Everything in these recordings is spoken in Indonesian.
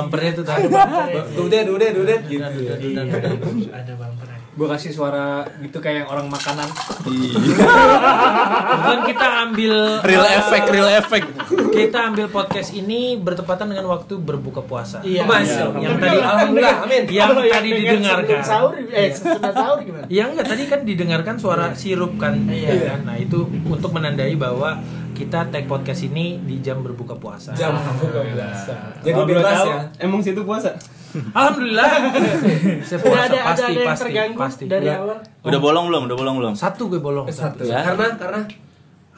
bumpernya tuh tadi. Dudet, dudet, dudet. Dudan, dudan, dudan, dudan. Ada bumpernya. Gue kasih suara gitu kayak yang orang makanan. Kebetulan kita ambil Real eh, effect, real effect. Kita ambil podcast ini bertepatan dengan waktu berbuka puasa. Iya. Masya Allah. Yang tadi Alhamdulillah, amin. Yang tadi dengar didengarkan. Sahur, eh sesudah sahur gimana? Ya enggak tadi kan didengarkan suara sirup kan. Iya. Nah, itu untuk menandai bahwa kita tag podcast ini di jam berbuka puasa. Jam buka puasa. Jadi Kalau bebas tahu, ya. Emang situ puasa? Alhamdulillah. Saya puasa ada pasti ada yang pasti terganggu pasti. dari Udah. awal. Udah bolong belum? Udah bolong belum? Satu gue bolong. Satu. Ya. Karena karena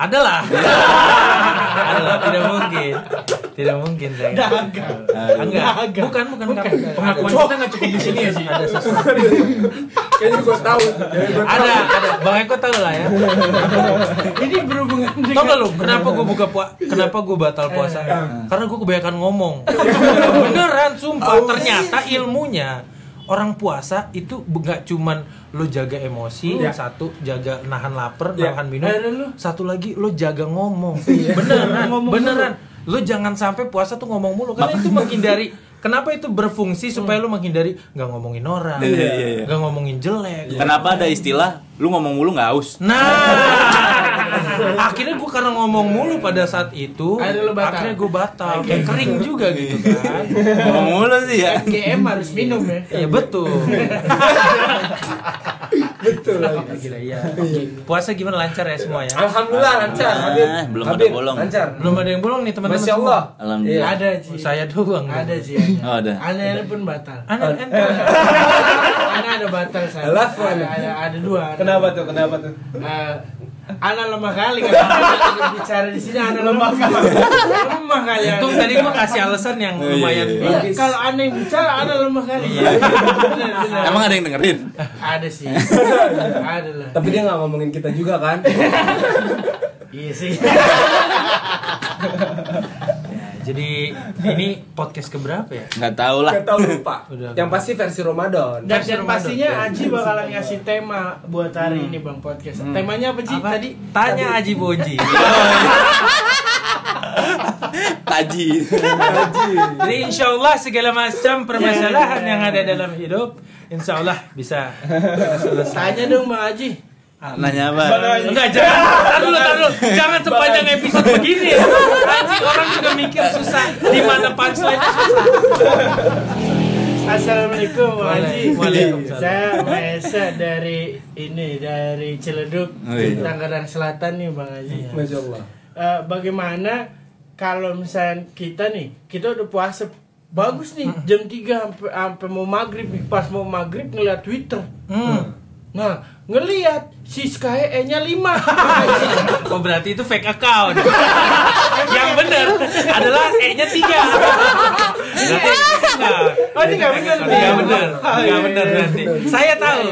Ada lah. Ada lah, tidak mungkin. Tidak mungkin saya. Dagang. Enggak. Bukan, bukan, bukan. Pengakuan kita nggak cukup di sini ya sih. Ada sesuatu. kayaknya gue tahu. Ada, ada. Bang Eko tahu lah ya. Ini berhubungan dengan Tau gak lu kenapa gue buka puasa? Kenapa gue batal puasa? Karena gue kebanyakan ngomong. Beneran, sumpah. Ternyata ilmunya orang puasa itu nggak cuman lo jaga emosi, Ya. satu jaga nahan lapar, Ya. nahan minum, lu. satu lagi lo jaga ngomong. Beneran, Ngomong beneran. Lo jangan sampai puasa tuh ngomong mulu karena itu menghindari Kenapa itu berfungsi supaya lo menghindari nggak ngomongin orang, Iya, iya, iya. nggak ngomongin jelek, Kenapa ada istilah lu ngomong mulu nggak aus? Nah, akhirnya gue karena ngomong mulu pada saat itu, Akhirnya lu batal. akhirnya gue batal, kayak kering juga gitu kan. ngomong mulu sih ya. GM harus minum ya. Iya betul. Betul. Gila ya. Puasa gimana lancar ya semua ya? Alhamdulillah lancar. Ah, belum ada bolong. Lancar. Belum ada yang bolong nih teman-teman. Masya. Allah. Alhamdulillah. Ada Ji. Saya doang. Ada sih. Oh, ada. Aneh pun batal. Anak ente. Ana ada batal saya. Ada, ada, ada dua. Ada. Kenapa tuh? Kenapa tuh? Eh, Ana lemah kali kan bicara di sini Ana lemah kali. lemah kali. Itu tadi gue kasih alasan yang Oh, iya, lumayan. iya. Iya, kalau Ana yang bicara Ana lemah kali. Iya. Emang ada yang dengerin? ada sih. ada lah. Tapi dia nggak ngomongin kita juga kan? Iya sih. Jadi ini podcast keberapa ya? Nggak tahu lah. Gak tahu lupa. Udah. Yang pasti versi Ramadan. Dan Versi yang Ramadan. pastinya Aji bakalan ngasih tema buat hari ini Bang podcast. Temanya apa Ji Apa? tadi? Tanya Aji Boji. Taji. Jadi insya Allah segala macam permasalahan yang ada dalam hidup, insya Allah bisa selesai. Tanya dong Bang Aji. Nanya apa? Enggak jangan, tar dulu, tar dulu. jangan sepanjang episode begini. Anjing orang juga mikir susah. Di mana punchline susah. Assalamualaikum Bang Waalaikum- Haji. Waalaikumsalam. Saya Maesa dari ini dari Ciledug, Oh, iya. Tangerang Selatan nih Bang Haji. Masya Allah. Eh, bagaimana kalau misalnya kita nih, kita udah puasa bagus nih jam 3 sampai sampai mau maghrib nih. pas mau maghrib ngeliat Twitter. Hmm. Nah, ngeliat si Sky E-nya 5. Oh berarti itu fake account. Yang benar adalah E-nya 3. Berarti enggak. Oh, ini nggak benar. Enggak benar. Oh, iya, benar iya. berarti. Saya tahu.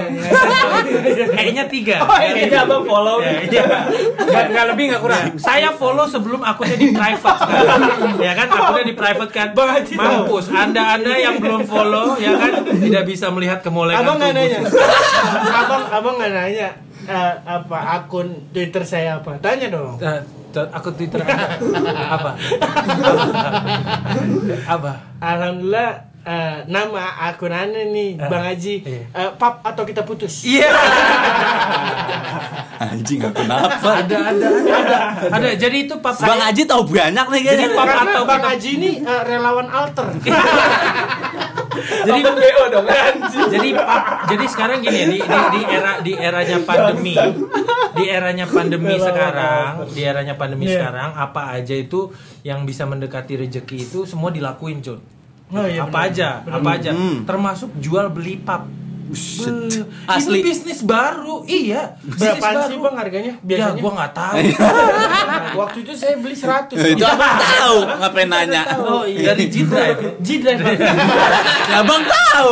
E-nya 3. Ini abang follow. Iya. Nggak nggak lebih nggak kurang. Saya follow sebelum akunnya di private. Ya kan akunnya di private kan. Mampus. Anda-anda yang belum follow ya kan tidak bisa melihat kemolekan Abang nggak nanya. abang abang nggak nanya eh, apa akun Twitter saya apa? Tanya dong. T- akun Twitter Anda apa? apa? Alhamdulillah eh, nama akun anda nih Eh, Bang Haji iya. eh, pap atau kita putus? Iya. Anjing aku kenapa? ada ada ada ada jadi itu pap Bang Aji tahu banyak nih Jadi pap atau Bang Haji ini eh, relawan alter. jadi BO dong anjing. jadi pap jadi sekarang gini di, di di era di eranya pandemi di eranya pandemi sekarang di eranya pandemi Iya. sekarang apa aja itu yang bisa mendekati rezeki itu semua dilakuin Cun Oh, iya, apa benar. aja apa aja Hmm. termasuk jual beli pap Beuh, Asli. itu bisnis baru iya Berapaan sih. Bang harganya? ya Biasanya? gua nggak tahu Waktu itu saya beli 100. Itu abang tahu, ngapain nanya? oh iya dari G Drive G Drive. Bang. Ya abang tahu.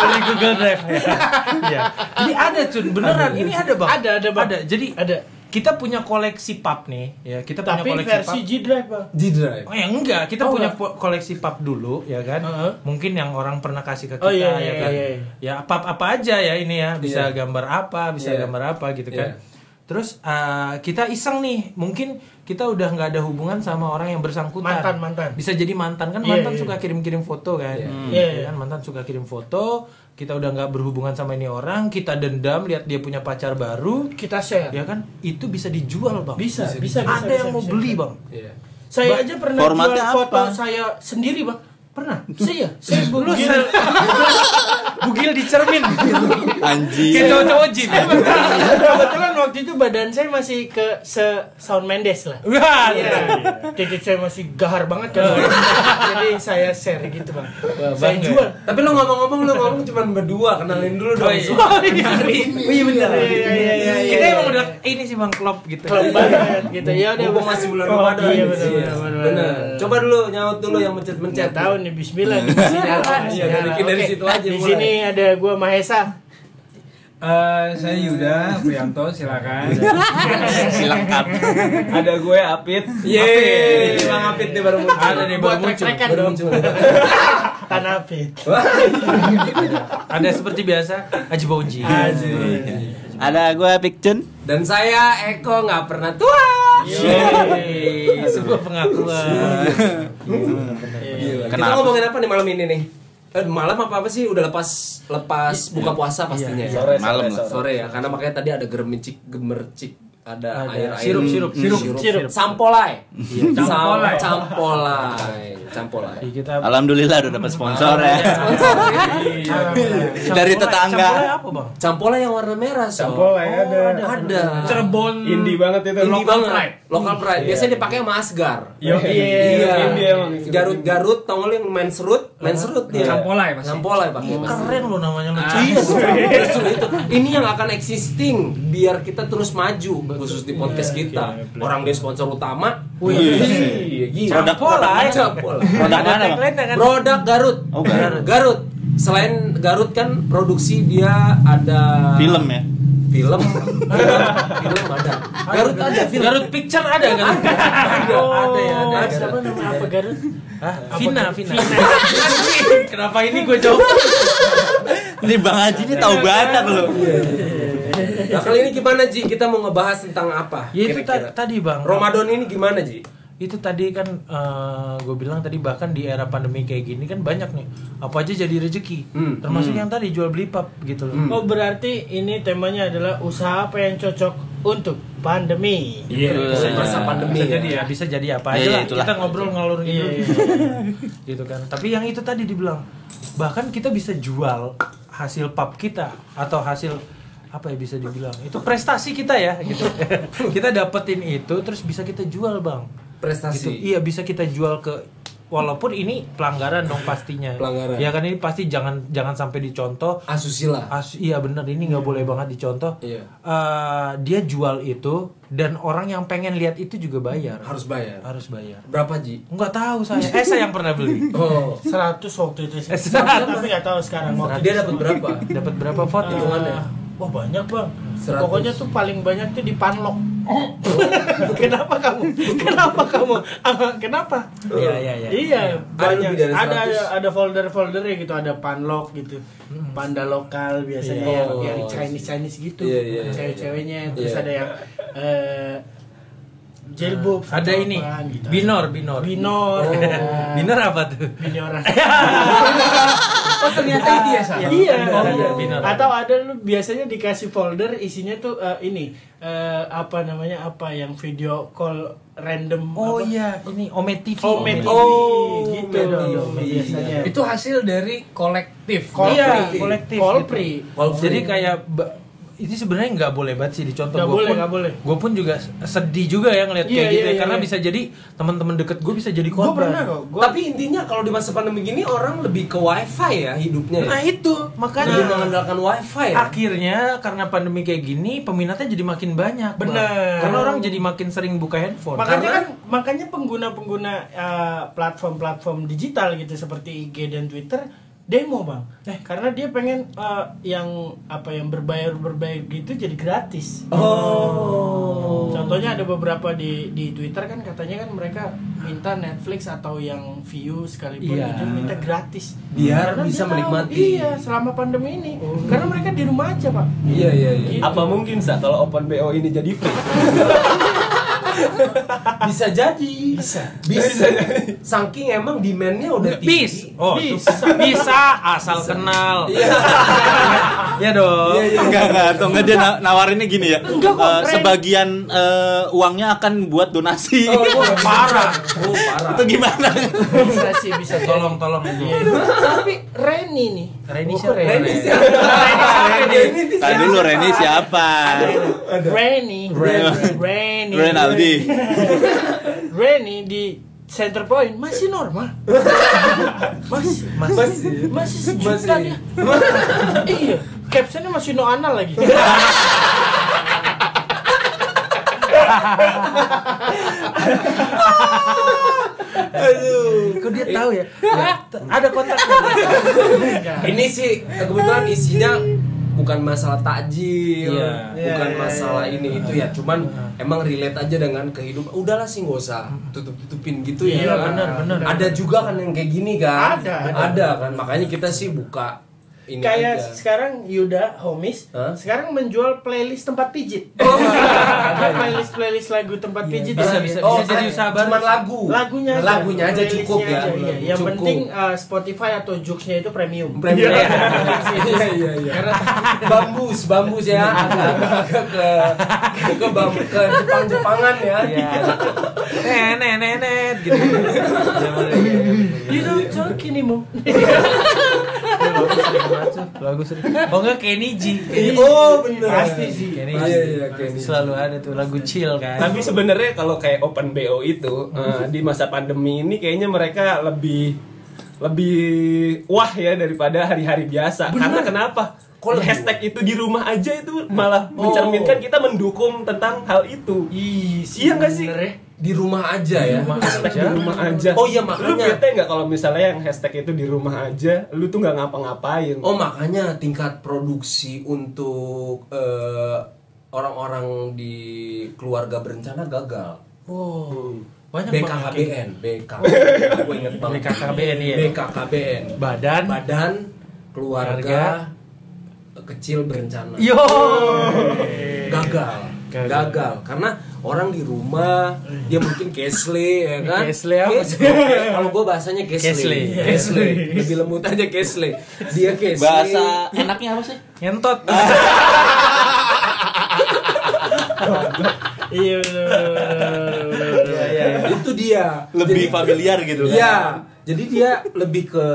dari Google Drive ya. Jadi ada cun, beneran ini ada bang. Ada, ada, Bang. Ada. Jadi Ada. Kita punya koleksi pap nih, ya kita punya Tapi koleksi versi pap. G Drive, Bang. G-Drive. Oh ya enggak, kita Oh, punya enggak. koleksi pap dulu ya kan. Heeh. Mungkin yang orang pernah kasih ke kita Oh, iya, ya iya, kan. iya, iya. Ya pap apa aja ya ini ya, bisa Iya. gambar apa, bisa Iya. gambar apa gitu kan. Iya. Terus eh, kita iseng nih, mungkin kita udah nggak ada hubungan sama orang yang bersangkutan. Mantan, mantan. Bisa jadi mantan kan Iya, mantan iya. suka kirim-kirim foto kan. Iya. Iya, Ya kan mantan suka kirim foto, kita udah nggak berhubungan sama ini orang, kita dendam lihat dia punya pacar baru, Kita share. ya kan? Itu bisa dijual, Bang. Bisa, bisa, bisa. Ada bisa, yang mau bisa. beli, Bang. Iya. Saya aja pernah Formatnya jual foto apa? saya sendiri, Bang. Pernah. Saya, saya bugil. bugil di cermin. Anjing. Kayak cowok-cowok gym. Kebetulan waktu itu badan saya masih ke se Sound Mendes lah. Wah, Iya. Titik saya masih gahar banget kan. Jadi saya share gitu, Bang. saya jual. Tapi lu ngomong-ngomong lu ngomong cuma berdua, kenalin dulu dong. Oh, iya. Oh, iya. Oh iya benar. Iya, iya, iya, iya, Kita emang udah ini sih Bang klop gitu. Klop banget gitu. Ya udah Mumpung masih bulan Oh, Ramadan. Iya, benar. Coba dulu nyaut dulu yang mencet-mencet. Nggak tahu nih Bismillah. Bismillah. Iya, dari- situ aja Di sini ada gua Mahesa. Eh, saya Yuda Prianto, silakan. Silengkap. Ada gue Apit. Yeay, Bang Apit nih baru muncul. Ada nih baru muncul. Baru muncul. Tanah Pit. Ada seperti biasa Haji Bonji. Ada gue Pikcun. Dan saya Eko nggak pernah tua. Yeay, sebuah pengakuan. Kita Kenapa? ngomongin apa nih malam ini nih? Eh, malam apa apa sih? Udah lepas lepas buka puasa pastinya ya. Sore, Malam sore, sore. Sore ya, karena makanya tadi ada germicik, gemercik, ada, Ada air air sirup, sirup, sirup, sirup. sampolai, Campolai. Sam- campolai, campolai. Jadi kita Alhamdulillah udah dapat sponsor ya. Dari tetangga. Campurnya apa, Bang? Campolai yang warna merah, so. Campolai ada. Ada. Cirebon. Indie banget itu. Indie Local banget. pride. Local pride. Biasanya dipakai sama Asgar. Yo, Iya. Emang. Garut-garut, tau yang main serut? Main serut dia. Campolai pasti. Campolai pakai. pasti. Keren lo namanya lu. Iya, justru itu. Ini yang akan existing biar kita terus maju khusus di podcast kita. Orang dia sponsor utama. Wih. Iya, gila. Produk Ada mana, Bang? Produk Garut. Oh, Garut. Garut. Selain Garut kan produksi dia ada Film ya. Film. film ada. Garut ada film. Garut Picture ada kan? Oh, ada ya, ada. ada. Siapa nama apa Garut? Hah? Vina, Vina. Kenapa ini gue jawab? Ini Bang Haji ini tahu banyak loh. Nah, kali ini gimana Ji? Kita mau ngebahas tentang apa? Ya itu tadi bang. Ramadan ini gimana Ji? Itu tadi kan gue bilang tadi bahkan di era pandemi kayak gini kan banyak nih apa aja jadi rezeki. Hmm. Termasuk yang tadi jual beli pub gitu loh. Hmm. Oh berarti ini temanya adalah usaha apa yang cocok untuk pandemi. Iya, Bisa masa jadi. pandemi bisa ya. jadi ya bisa jadi apa Iya, aja lah itulah. kita ngobrol ngalur Iya, gitu iya. gitu kan tapi yang itu tadi dibilang bahkan kita bisa jual hasil pub kita atau hasil apa ya bisa dibilang itu prestasi kita ya gitu kita dapetin itu terus bisa kita jual bang Prestasi. gitu iya bisa kita jual ke walaupun ini pelanggaran dong pastinya Pelanggaran. ya kan ini pasti jangan jangan sampai dicontoh Asusila. As, iya bener ini nggak boleh banget dicontoh Iya. Eh, dia jual itu dan orang yang pengen lihat itu juga bayar Harus bayar. harus bayar Berapa Ji? nggak tahu saya eh saya yang pernah beli Oh. 100 waktu itu sih. Eh, 100. Tapi nggak tahu sekarang waktu Dia dapat berapa? dapat berapa vote ya? Hitungannya. Wah banyak bang. 100. Pokoknya tuh paling banyak tuh di Panlok. Kenapa kamu? Kenapa kamu? Kenapa? Iya, iya, iya. Iya, banyak. Ada 100. ada, ada folder-foldernya gitu, ada Panlok gitu. Panda lokal biasanya Iya. yang, Oh. yang Chinese Chinese gitu. Iya, iya, iya. Cewek-ceweknya terus Iya. ada yang eh Jelbub ada ini apaan gitu. binor binor Binor. binor apa tuh Binoran. Oh ternyata itu ya Sa? Iya. Oh. Atau ada lu biasanya dikasih folder isinya tuh eh, ini eh, apa namanya apa yang video call random oh apa? iya ini Ome TV Ome TV Oh, gitu Ome dong TV. biasanya. Itu hasil dari kolektif. Call iya kolektif gitu. free. jadi kayak ba- ini sebenarnya nggak boleh banget sih dicontoh Nggak boleh, pun- nggak boleh. gue pun juga sedih juga ya ngeliat Iya, kayak gitu iya, ya iya, karena iya. bisa jadi teman-teman deket gue bisa jadi Gue korban pernah kok. Gua, Tapi intinya kalau di masa pandemi gini orang lebih ke wifi ya hidupnya. nah ya. itu Lebih makanya mengandalkan wifi ya. akhirnya karena pandemi kayak gini peminatnya jadi makin banyak. Bener. karena orang jadi makin sering buka handphone makanya Karena- kan makanya pengguna-pengguna eh, platform-platform digital gitu seperti IG dan Twitter demo bang karena dia pengen eh, yang apa yang berbayar berbayar gitu jadi gratis Oh. contohnya ada beberapa di di Twitter kan katanya kan mereka minta Netflix atau yang view sekalipun Iya. itu minta gratis Biar Karena bisa dia tahu, menikmati. iya selama pandemi ini karena mereka di rumah aja pak Iya iya iya. Gitu. Apa mungkin sa kalau open BO ini jadi free? Bisa jadi. bisa Bisa. Saking emang demandnya udah tinggi. Bis. Oh. Bisa. bisa asal kenal. Iya. ya dong. Iya iya. Enggak, enggak, atau enggak dia na- nawarinnya gini ya. Enggak kok, Eh, keren. sebagian eh, uangnya akan buat donasi. Oh, parah. Oh, parah. Itu gimana? bisa sih bisa jadi. Tolong tolong Iya. tapi Reni nih Reni Oh, siapa? Reni siapa? Reni Tadi dulu Reni siapa? Reni Ren- Reni Renaldi. Reni di center point masih normal masih Masih. masih sejuta Masih. dia iya captionnya masih no anal lagi Kok dia tahu ya? Ya, ada kontaknya. Ini sih kebetulan isinya bukan masalah takjil, Iya. bukan Iya, iya, masalah iya. ini itu ya, cuman emang relate aja dengan kehidupan. Udahlah sih nggak usah tutup-tutupin gitu ya. Iya, kan? benar, benar. Ada juga kan yang kayak gini kan? Ada, ada. ada kan. Makanya kita sih buka ini kayak aja. sekarang Yuda Homis Hah? sekarang menjual playlist tempat pijit Oh, ada playlist playlist lagu tempat pijit bisa, ya. bisa, Oh, bisa jadi kan usaha baru. cuman lagu. lagunya aja. Lagunya aja cukup ya. aja, iya. yang Cukup. penting uh, Spotify atau Joox-nya itu premium Premium. Iya. Iya iya iya. karena bambus bambus ya agak ke ke ke, bambu, ke Jepang Jepangan ya Iya. Nenet nenet gitu. you don't talk anymore Lagu sering. Oh enggak Kenny G. oh bener pasti sih Kenny Iya, G. iya, Kenny G. Selalu ada tuh lagu chill kan. Tapi sebenarnya kalau kayak open BO itu eh, di masa pandemi ini kayaknya mereka lebih lebih wah ya daripada hari-hari biasa. Karena kenapa? Kok lebih hashtag itu di rumah aja itu malah mencerminkan kita mendukung tentang hal itu. Ih, Iya nggak sih? bener ya. Di rumah aja ya Rumah Hashtag di aja. rumah aja. Oh iya, Lu makanya. bete nggak kalau misalnya yang hashtag itu di rumah aja, lu tuh nggak ngapa-ngapain. oh makanya tingkat produksi untuk eh, orang-orang di keluarga berencana gagal Oh. Banyak banget kayak gitu. BKKBN BKKBN gue inget banget BKKBN, iya. BKKBN Badan. Badan Keluarga Kecil Berencana Yo. gagal. Gagal. gagal karena orang di rumah dia mungkin cashley ya kan Cashley apa? Kalau gue bahasanya Cashley. cashley lebih lembut aja cashley dia cashley Bahasa enaknya apa sih? Ngentot. iya. Iya, iya, iya. itu dia Lebih familiar gitu kan? Iya, jadi dia lebih ke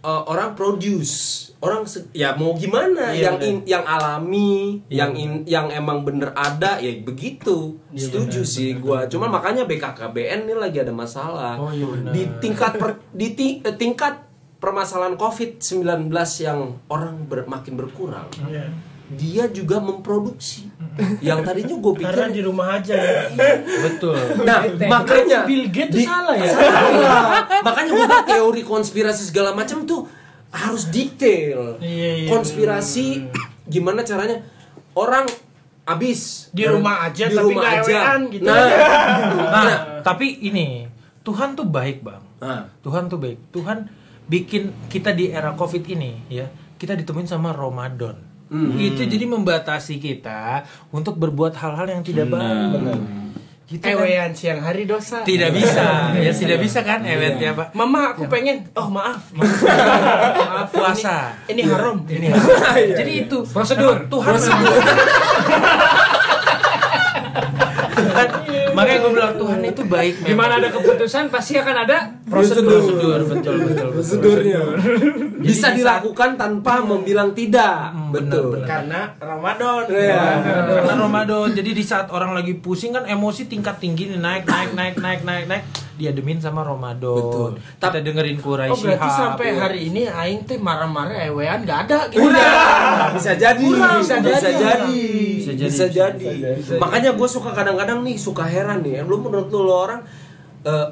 uh, orang produce. Orang ya mau gimana? Iya, yang bener. in- yang alami yang in, yang emang bener ada ya begitu. Setuju sih gua. cuman makanya BKKBN ini lagi ada masalah. Oh, iya di tingkat per- di ti- eh, tingkat permasalahan COVID-19 yang orang ber- makin berkurang. Iya. Dia juga memproduksi yang tadinya gue karena pikir di rumah aja ya. Betul. Nah, makanya Bill Gates tuh salah ya Salah. Makanya gue teori konspirasi segala macam tuh harus detail. Iya, iya, konspirasi gimana caranya orang abis Di rumah aja, di tapi rumah nggak aja. ewean gitu. Nah, Nah, tapi ini Tuhan tuh baik, Bang. Nah. Tuhan tuh baik. Tuhan bikin kita di era Covid ini ya, kita ditemuin sama Ramadan. Hmm. Itu jadi membatasi kita untuk berbuat hal-hal yang tidak baik. Gitu kan? Ewean siang hari dosa. Tidak bisa. ya tidak bisa kan ewetnya, Pak. Mama aku pengen. Oh maaf. Maaf. Puasa. Ini, ini haram. Ini Jadi itu Prosedur. Tuhan Tuhan, makanya gue bilang Tuhan itu baik Di mana ada keputusan pasti akan ada prosedur, prosedur betul betul prosedurnya bisa dilakukan tanpa membilang tidak. Betul. Karena Ramadan. Iya. karena Ramadan. Jadi di saat orang lagi pusing kan emosi tingkat tinggi nih naik naik naik naik naik naik diademin sama Ramadan Betul. kita dengerin Quraisy Oh berarti Shihab. sampai hari ini Aing teh marah-marah ewean gak ada gitu bisa jadi, Kurang, bisa, bisa jadi, jadi. Bisa bisa jadi, jadi. Makanya gue suka kadang-kadang nih suka heran nih. Lu menurut lu, lu orang,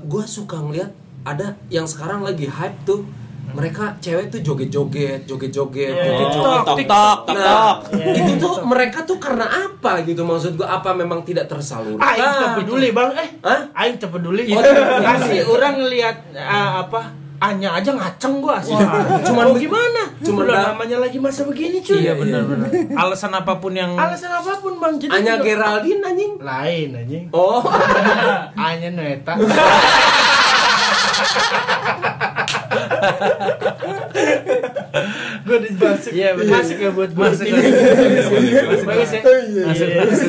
gue suka ngeliat ada yang sekarang lagi hype tuh mereka cewek tuh joget-joget, joget-joget, Iya. joget-joget. Tok tok tok tok. Nah, itu tuh mereka tuh karena apa gitu maksud gua apa memang tidak tersalurkan? Aing tak peduli bang, eh, Hah? Aing tak peduli. Oh, tak peduli. Kasih orang ngelihat ah, apa, Anya aja ngaceng gua sih. Wah, Cuman cuman- gimana? cuman Cuman dah- namanya lagi masa begini cuy. Iya benar-benar. Alasan apa pun yang Alasan apa pun bang. Jadi Anya juga- Geraldine anjing. lain anjing. Oh, Anya Neta. gue Iya, bener. masuk ya buat gue Masuk, masuk. bagus ya Masuk, Iya. masuk.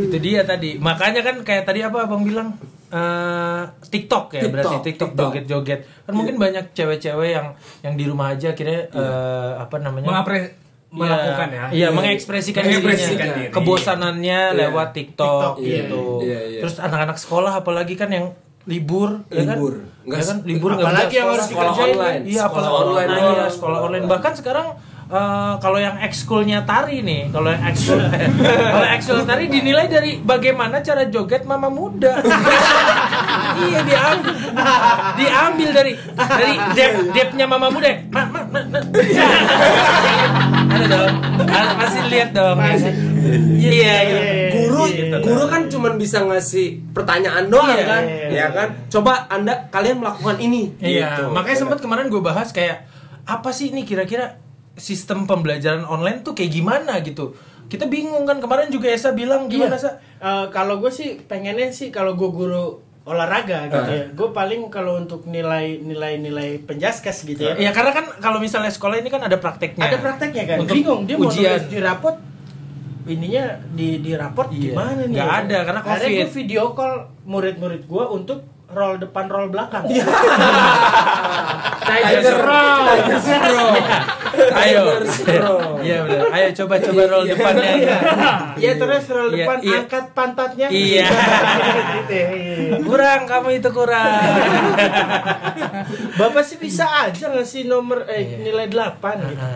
itu dia tadi. Makanya kan kayak tadi apa Abang bilang Eh, TikTok ya TikTok, berarti TikTok joget-joget. Kan mungkin banyak cewek-cewek yang yang di rumah aja akhirnya eh, apa namanya? Mengapre melakukan ya. Iya, mengekspresikan, Mengekspresikan dirinya. diri. Kebosanannya Iya. lewat TikTok, TikTok, iya. gitu. Iya, iya. Terus anak-anak sekolah apalagi kan yang libur, ya kan? Libur. Nggak Ya kan libur nggak apalagi yang harus sekolah. online. Iya, sekolah sekolah online. online. doang. Iya, sekolah online. Bahkan sekarang eh, kalau yang ekskulnya tari nih, kalau yang ekskul kalau ekskul tari dinilai dari bagaimana cara joget mama muda. iya, diambil diambil dari dari dep depnya mama muda. Ma, ma, ma, ma. Ada dong. Ada, pasti lihat dong. ya kan? Iya, iya. Guru, Gitu. guru kan cuma bisa ngasih pertanyaan doang Iya, kan, iya, ya kan? Coba anda kalian melakukan ini. Iya, Gitu. makanya sempat kemarin gue bahas kayak apa sih ini kira-kira sistem pembelajaran online tuh kayak gimana gitu. Kita bingung kan kemarin juga Esa bilang gimana Iya. sa? Eh, kalau gue sih pengennya sih kalau gue guru olahraga gitu Ah. ya gue paling kalau untuk nilai nilai nilai penjaskes gitu ya Ya karena kan kalau misalnya sekolah ini kan ada prakteknya. ada prakteknya kan Untuk bingung dia mau ujian. nulis di rapot ininya di di raport Iya. gimana nih Nggak ada, karena Akhirnya COVID. gue video call murid-murid gue untuk roll depan roll belakang Iya. Tiger roll Ayo. Tiger Straw. Iya benar. Ayo coba coba roll depannya. Iya, Iya terus roll Iya, depan iya. angkat pantatnya. Iya. Gitu ya, iya. Kurang kamu itu kurang. Bapak sih bisa aja ngasih nomor eh Iya. nilai 8 gitu.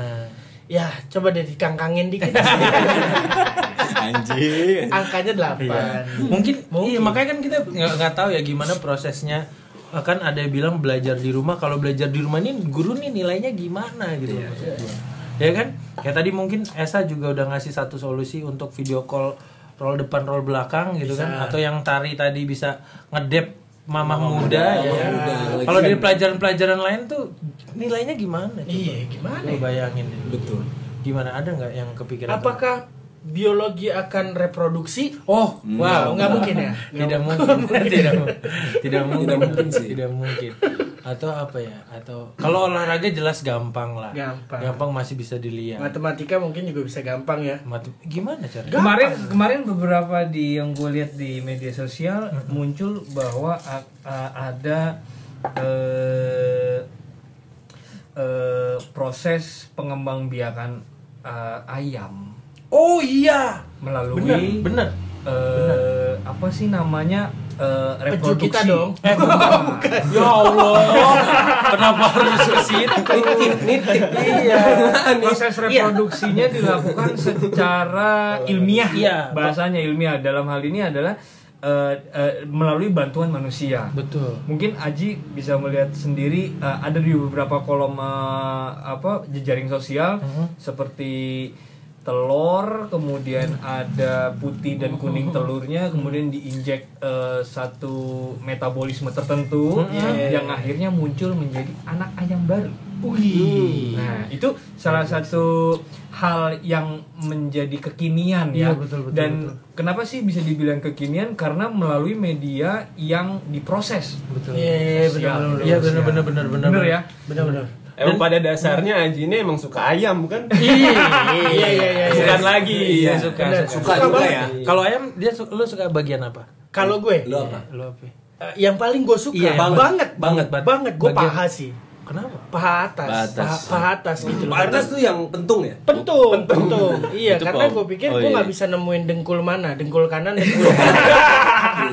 Ya, coba deh dikangkangin dikit. Anjing. Angkanya 8. Iya. Mungkin, Mungkin. iya makanya kan kita nggak tahu ya gimana prosesnya kan ada yang bilang belajar di rumah kalau belajar di rumah ini guru nih nilainya gimana gitu maksud gua. ya kan kayak tadi mungkin Esa juga udah ngasih satu solusi untuk video call roll depan roll belakang gitu kan atau yang tari tadi bisa ngedep mamah muda ya kan? muda. kalau dari pelajaran-pelajaran lain tuh nilainya gimana coba? Iya, gimana Lu ya? bayangin deh. Betul. gimana ada nggak yang kepikiran Apakah biologi akan reproduksi? Oh, Wow, nggak mungkin ya? Tidak mungkin. tidak mungkin. Tidak mungkin. Tidak mungkin sih. Tidak mungkin. Atau apa ya? Atau kalau olahraga jelas gampang lah. Gampang. Gampang masih bisa dilihat. Matematika mungkin juga bisa gampang ya. Mat- gimana caranya? Kemarin kemarin beberapa di yang gue lihat di media sosial muncul bahwa a- a- ada eh, eh, proses pengembangbiakan eh, ayam Oh iya. melalui Bener, bener. eh, apa sih namanya eh, reproduksi kita dong. Eh, bukan. ya Allah. Kenapa harus ke situ? Nitip, nitip. Iya. proses reproduksinya dilakukan secara ilmiah Iya. bahasanya ilmiah dalam hal ini adalah eh, eh, melalui bantuan manusia Betul. mungkin Aji bisa melihat sendiri eh, ada di beberapa kolom eh, apa jejaring sosial Mhm. seperti telur kemudian ada putih dan kuning telurnya kemudian diinjek eh, satu metabolisme tertentu Mhm. yang akhirnya muncul menjadi anak ayam baru Wih. Nah, itu salah satu hal yang menjadi kekinian ya. Iya, betul, betul, Dan betul. kenapa sih bisa dibilang kekinian? Karena melalui media yang diproses. Betul. Iya, iya, Sosial. benar Iya benar benar benar benar. Ya? Benar-benar. Emang pada dasarnya Aji ini emang suka ayam bukan? Iya, iya, iya, iya. Bukan lagi. Iya, ya. suka, suka. Suka juga ya. Kalau ayam dia su- lu suka bagian apa? Kalau gue, Lu apa? Lu apa? eh, yang paling gue suka Iya, banget, banget. banget, Banget. banget, gue paha sih, Kenapa? paha atas, Paha atas. paha, paha atas gitu loh. Atas tuh yang pentung ya? Pentung, pentung. Iya, Itu karena gue pikir Oh, gue iya. nggak bisa nemuin dengkul mana, dengkul kanan, dengkul kiri.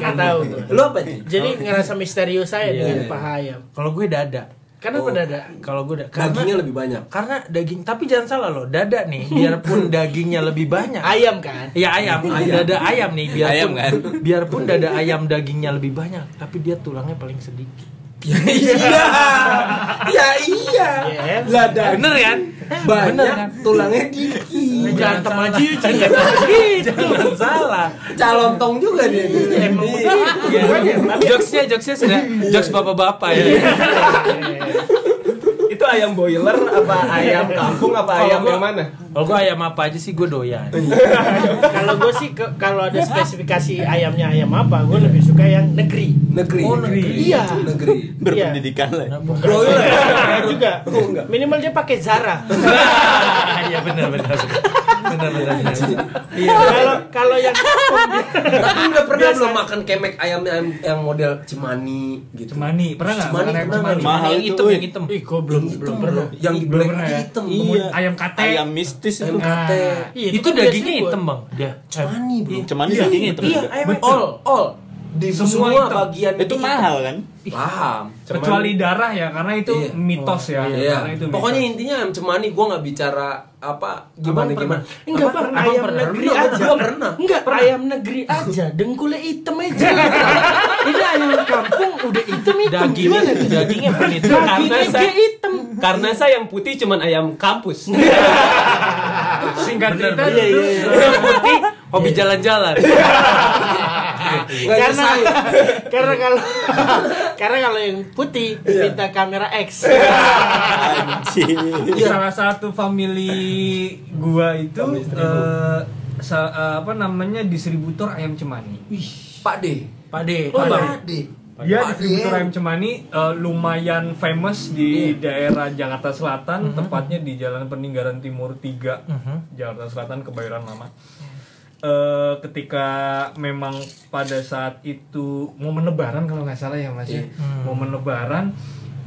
Nggak tahu. Lu apa Ji? Jadi ngerasa misterius saya Iya, dengan iya. paha ayam. Kalau gue dada. Kenapa Oh. dada? Kalau gue da- karena Dagingnya lebih banyak. karena daging tapi jangan salah loh dada nih biarpun dagingnya lebih banyak Ayam kan? ya ayam, dada ayam nih biarpun Ayam kan? biarpun dada ayam dagingnya lebih banyak tapi dia tulangnya paling sedikit Ya iya. Ya iya. Iya. Lah dan Bener kan? Banyak kan? tulangnya dikit. Jangan aja. Jangan salah. Calontong juga dia. Emang Iya. begitu. Jokesnya, jokesnya sudah jokes bapak-bapak ya. Ayam boiler apa ayam kampung apa Kalau ayam gua- yang mana? Kalau gue ayam apa aja sih gue doyan. Kalau gue sih kalau ada spesifikasi ayamnya ayam apa, gue lebih suka yang negeri. Negeri. Oh, negeri. Iya. Negeri. Berpendidikan lah. Broiler Iya juga. Minimal dia pakai Zara. Iya benar benar. Benar benar. Iya. Kalau kalau yang Tapi nggak pernah belum makan kemek ayam ayam yang model cemani gitu. Cemani, pernah nggak? Cemani ayam pernah cemani? Mahal yang itu, hitam yang hitam. Ih, gue belum belum pernah. Yang Belum black pernah ya? hitam. Iya. Ayam kate. Ayam mistis itu. Ayam kate. Iya, Itu dagingnya gua- hitam bang. Dia. Cemani bro. Cuman dagingnya itu. Iya, ayam All, all. Di Semua semua, hitam. bagian Itu mahal kan? Paham. Kecuali darah ya, karena itu Iya. mitos ya. Iya. Karena itu Pokoknya mitos. intinya ayam cemani gue nggak bicara apa gimana gimana. Enggak bang, Abang ayam pernah? negeri Pernah, aja. gua pernah. Enggak, ayam negeri aja. Dengkulnya hitam aja. Ini ayam kampung udah hitam hitam. Dagingnya Gimana tuh? dagingnya itu. Dagingnya Karena saya- hitam. Karena saya yang putih cuman ayam kampus. Singkat cerita, Iya, iya, iya. Yang putih hobi jalan-jalan. Nggak ada Karena sayur. karena kalau karena kalau yang putih minta kamera X. Anjir. salah satu family gua itu eh, sa- eh, apa namanya distributor ayam cemani. Pak D. Pak D. Oh. Pak D. Dia distributor ayam cemani eh, lumayan famous di daerah Jakarta Selatan, tepatnya di Jalan Peninggalan Timur 3, Jakarta Selatan Kebayoran Lama. Eh, ketika memang pada saat itu momen Lebaran kalau nggak salah ya mas ya, momen Lebaran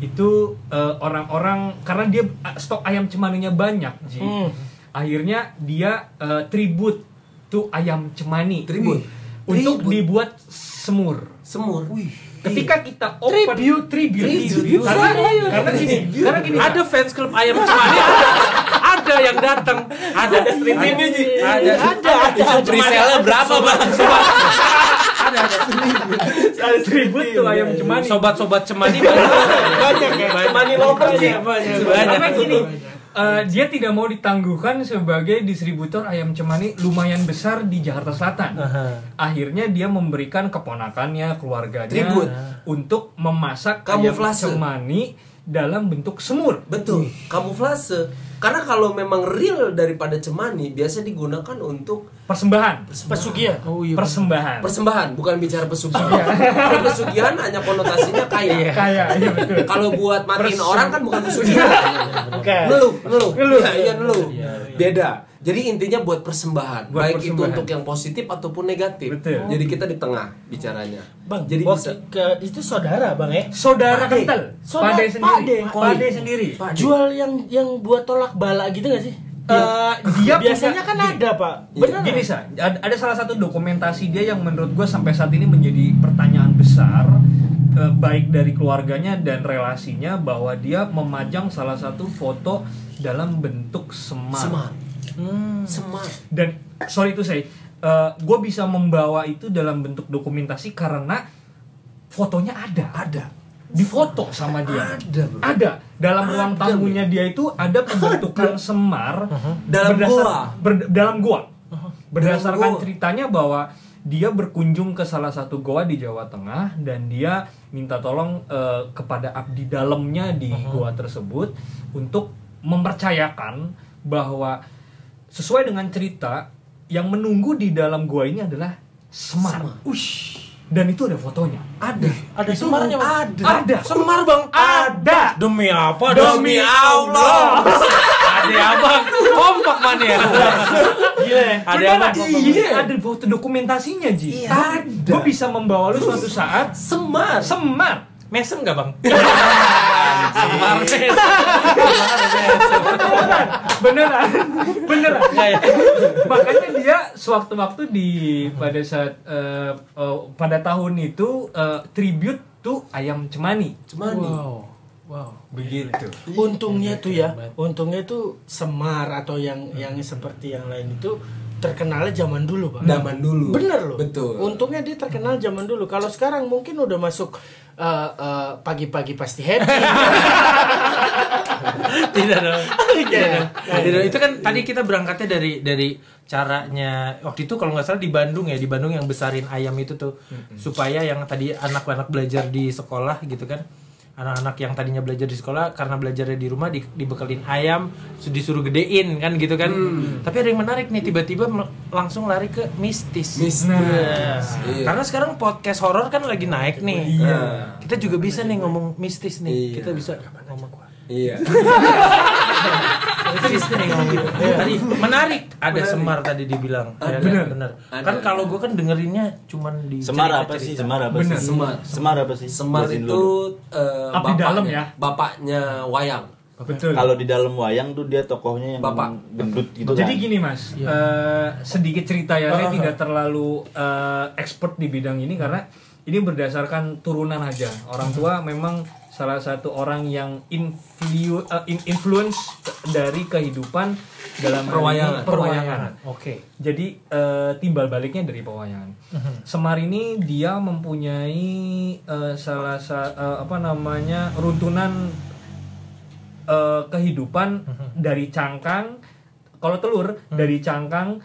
itu eh, orang-orang karena dia eh, stok ayam cemaninya banyak, Ji. Hmm. akhirnya dia eh, tribut tuh ayam cemani Tribut. untuk Tribut. dibuat semur. Semur. Ketika kita open Tribute, tribute. tribute, karena karena gini, karena gini, Ada fans klub ayam cemani ada. Ada yang datang. Ada streamingnya, Ji. Ada. Ada, ada. Presale berapa bang? Ada ada. ada tribut tuh ayam cemani. Sobat-sobat cemani banyak. Banyak ya. Cemani lover sih. Banyak, Karena gini, eh, dia tidak mau ditangguhkan sebagai distributor ayam cemani lumayan besar di Jakarta Selatan. Aha. Akhirnya dia memberikan keponakannya, keluarganya Tribut. untuk memasak Kamuflase. ayam cemani dalam bentuk semur. Betul. Kamuflase. Karena kalau memang real daripada cemani biasa digunakan untuk Persembahan, Pesugihan. Oh iya. persembahan. persembahan, bukan bicara pesugihan. Kalau pesugihan hanya konotasinya kaya. Kayak iya betul. Kalau buat matiin orang kan bukan pesugihan. Bukan. Ngeluh, ngeluh. Ngeluh. Iya, iya ngeluh. Beda. Jadi intinya buat persembahan, Buat baik itu persembahan. untuk yang positif ataupun negatif. Betul. Jadi kita di tengah bicaranya. Bang, jadi bisa ke itu saudara bang ya. Saudara Pade. kental, Saudara- pade sendiri, pade. pade sendiri. Pak, Jual yang yang buat tolak bala gitu gak sih? Eh, dia biasanya punya- kan gini. ada pak. Iya. Benar. Gini sa, ada, ada salah satu dokumentasi dia yang menurut gue sampai saat ini menjadi pertanyaan besar eh, baik dari keluarganya dan relasinya bahwa dia memajang salah satu foto dalam bentuk semar. semar. Hmm. Semar. Dan sorry itu saya, gue bisa membawa itu dalam bentuk dokumentasi karena fotonya ada, Ada. difoto sama dia. Ada, bro. Ada dalam ruang tamunya dia itu ada pembentukan semar Dalam berdasar- ber- dalam goa. Berdasarkan Dalam goa. ceritanya bahwa dia berkunjung ke salah satu goa di Jawa Tengah dan dia minta tolong eh, kepada abdi dalamnya di goa tersebut untuk mempercayakan bahwa sesuai dengan cerita yang menunggu di dalam goa ini adalah semar. Semar. Dan itu ada fotonya. Ada. Ada semarnya bang. Ada. Ada. Semar bang. Ada. Demi apa? Demi Allah. Ada abang. Kompak mana ya? Gila ya. Ada abang. kompak. Iya, ada foto dokumentasinya, Ji. Ada. Gue bisa membawa lu suatu saat Semar. semar. Mesem nggak bang? Semar mesem. Beneran, beneran, beneran. Nggak ya? Makanya dia sewaktu-waktu di pada saat eh, eh, pada tahun itu eh, tribute tuh ayam cemani. Cemani. Wow. Wow. Begitu. Untungnya tuh ya, untungnya tuh Semar atau yang yang seperti yang lain itu terkenalnya zaman dulu, Pak. Zaman dulu. Bener loh. Betul. Untungnya dia terkenal zaman dulu. Kalau sekarang mungkin udah masuk eh, eh, pagi-pagi pasti happy. tidak dong. Iya. Tidak, itu kan tadi kita berangkatnya dari dari caranya waktu itu kalau nggak salah di Bandung ya di Bandung yang besarin ayam itu tuh. Supaya yang tadi anak-anak belajar di sekolah gitu kan anak-anak yang tadinya belajar di sekolah karena belajarnya di rumah di, dibekelin ayam su- disuruh gedein kan gitu kan tapi ada yang menarik nih tiba-tiba langsung lari ke mistis Mistis. Nah, Iya. karena sekarang podcast horor kan lagi naik nih Nah, kita juga bisa nih ngomong mistis nih Iya. kita bisa ngomong Iya. Nih ngomong gitu. Tadi menarik ada Semar tadi dibilang. Ya, Bener. bener. Kan kalau gue kan dengerinnya cuman di Semar apa sih? Semar apa sih? Semar. Semar apa sih? Semar itu eh, Abdi dalam ya? Bapaknya wayang. Betul. kalau di dalam wayang tuh dia tokohnya yang Bapak. gendut gitu Jadi kan. gini mas, eh, sedikit cerita ya, saya tidak terlalu eh, expert di bidang ini karena ini berdasarkan turunan aja. Orang tua memang salah satu orang yang influ, in- influence dari kehidupan dalam Perwayangan. perwayangan. Oke. Jadi eh, timbal baliknya dari pewayangan. Semar ini dia mempunyai eh, salah satu apa namanya runtunan eh, kehidupan dari cangkang. Kalau telur dari cangkang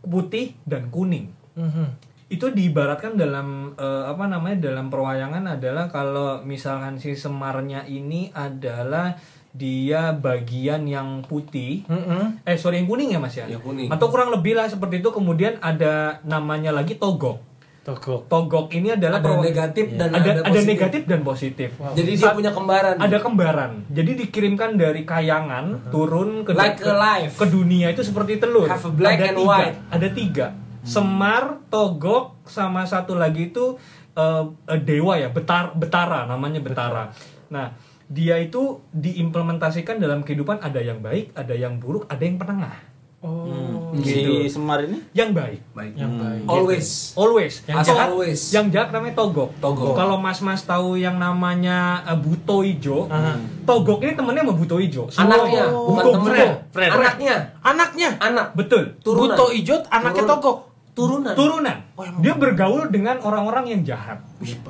putih dan kuning. Mhm. Itu diibaratkan dalam eh, apa namanya dalam perwayangan adalah kalau misalkan si Semarnya ini adalah dia bagian yang putih. Mhm. eh sorry yang kuning ya mas ya? Yang kuning. atau kurang lebih lah seperti itu. Kemudian ada namanya lagi togok. Togok. togok ini adalah Ada negatif dan ada, ada, ada negatif dan positif. Jadi dia Saat- punya kembaran. ada kembaran. Jadi dikirimkan dari kayangan turun ke Like ke, ke dunia itu seperti telur. Have a black ada and tiga, white. ada tiga semar togok sama satu lagi itu eh, dewa ya betar betara namanya betara nah dia itu diimplementasikan dalam kehidupan ada yang baik ada yang buruk ada yang penengah Oh. Si Semar ini yang baik Baik. Yang baik. Always. always Yang jahat. always. yang jahat namanya togok Togok. kalau mas-mas tahu yang namanya eh, buto ijo Aha. togok ini temennya sama buto ijo Semua- Anaknya, bukan buto temennya. buto. Anaknya. Anaknya. Anak. betul Turunan. Buto Ijot anaknya Turun- Togok. Turunan. turunan Oh, emang. dia bergaul dengan orang-orang yang jahat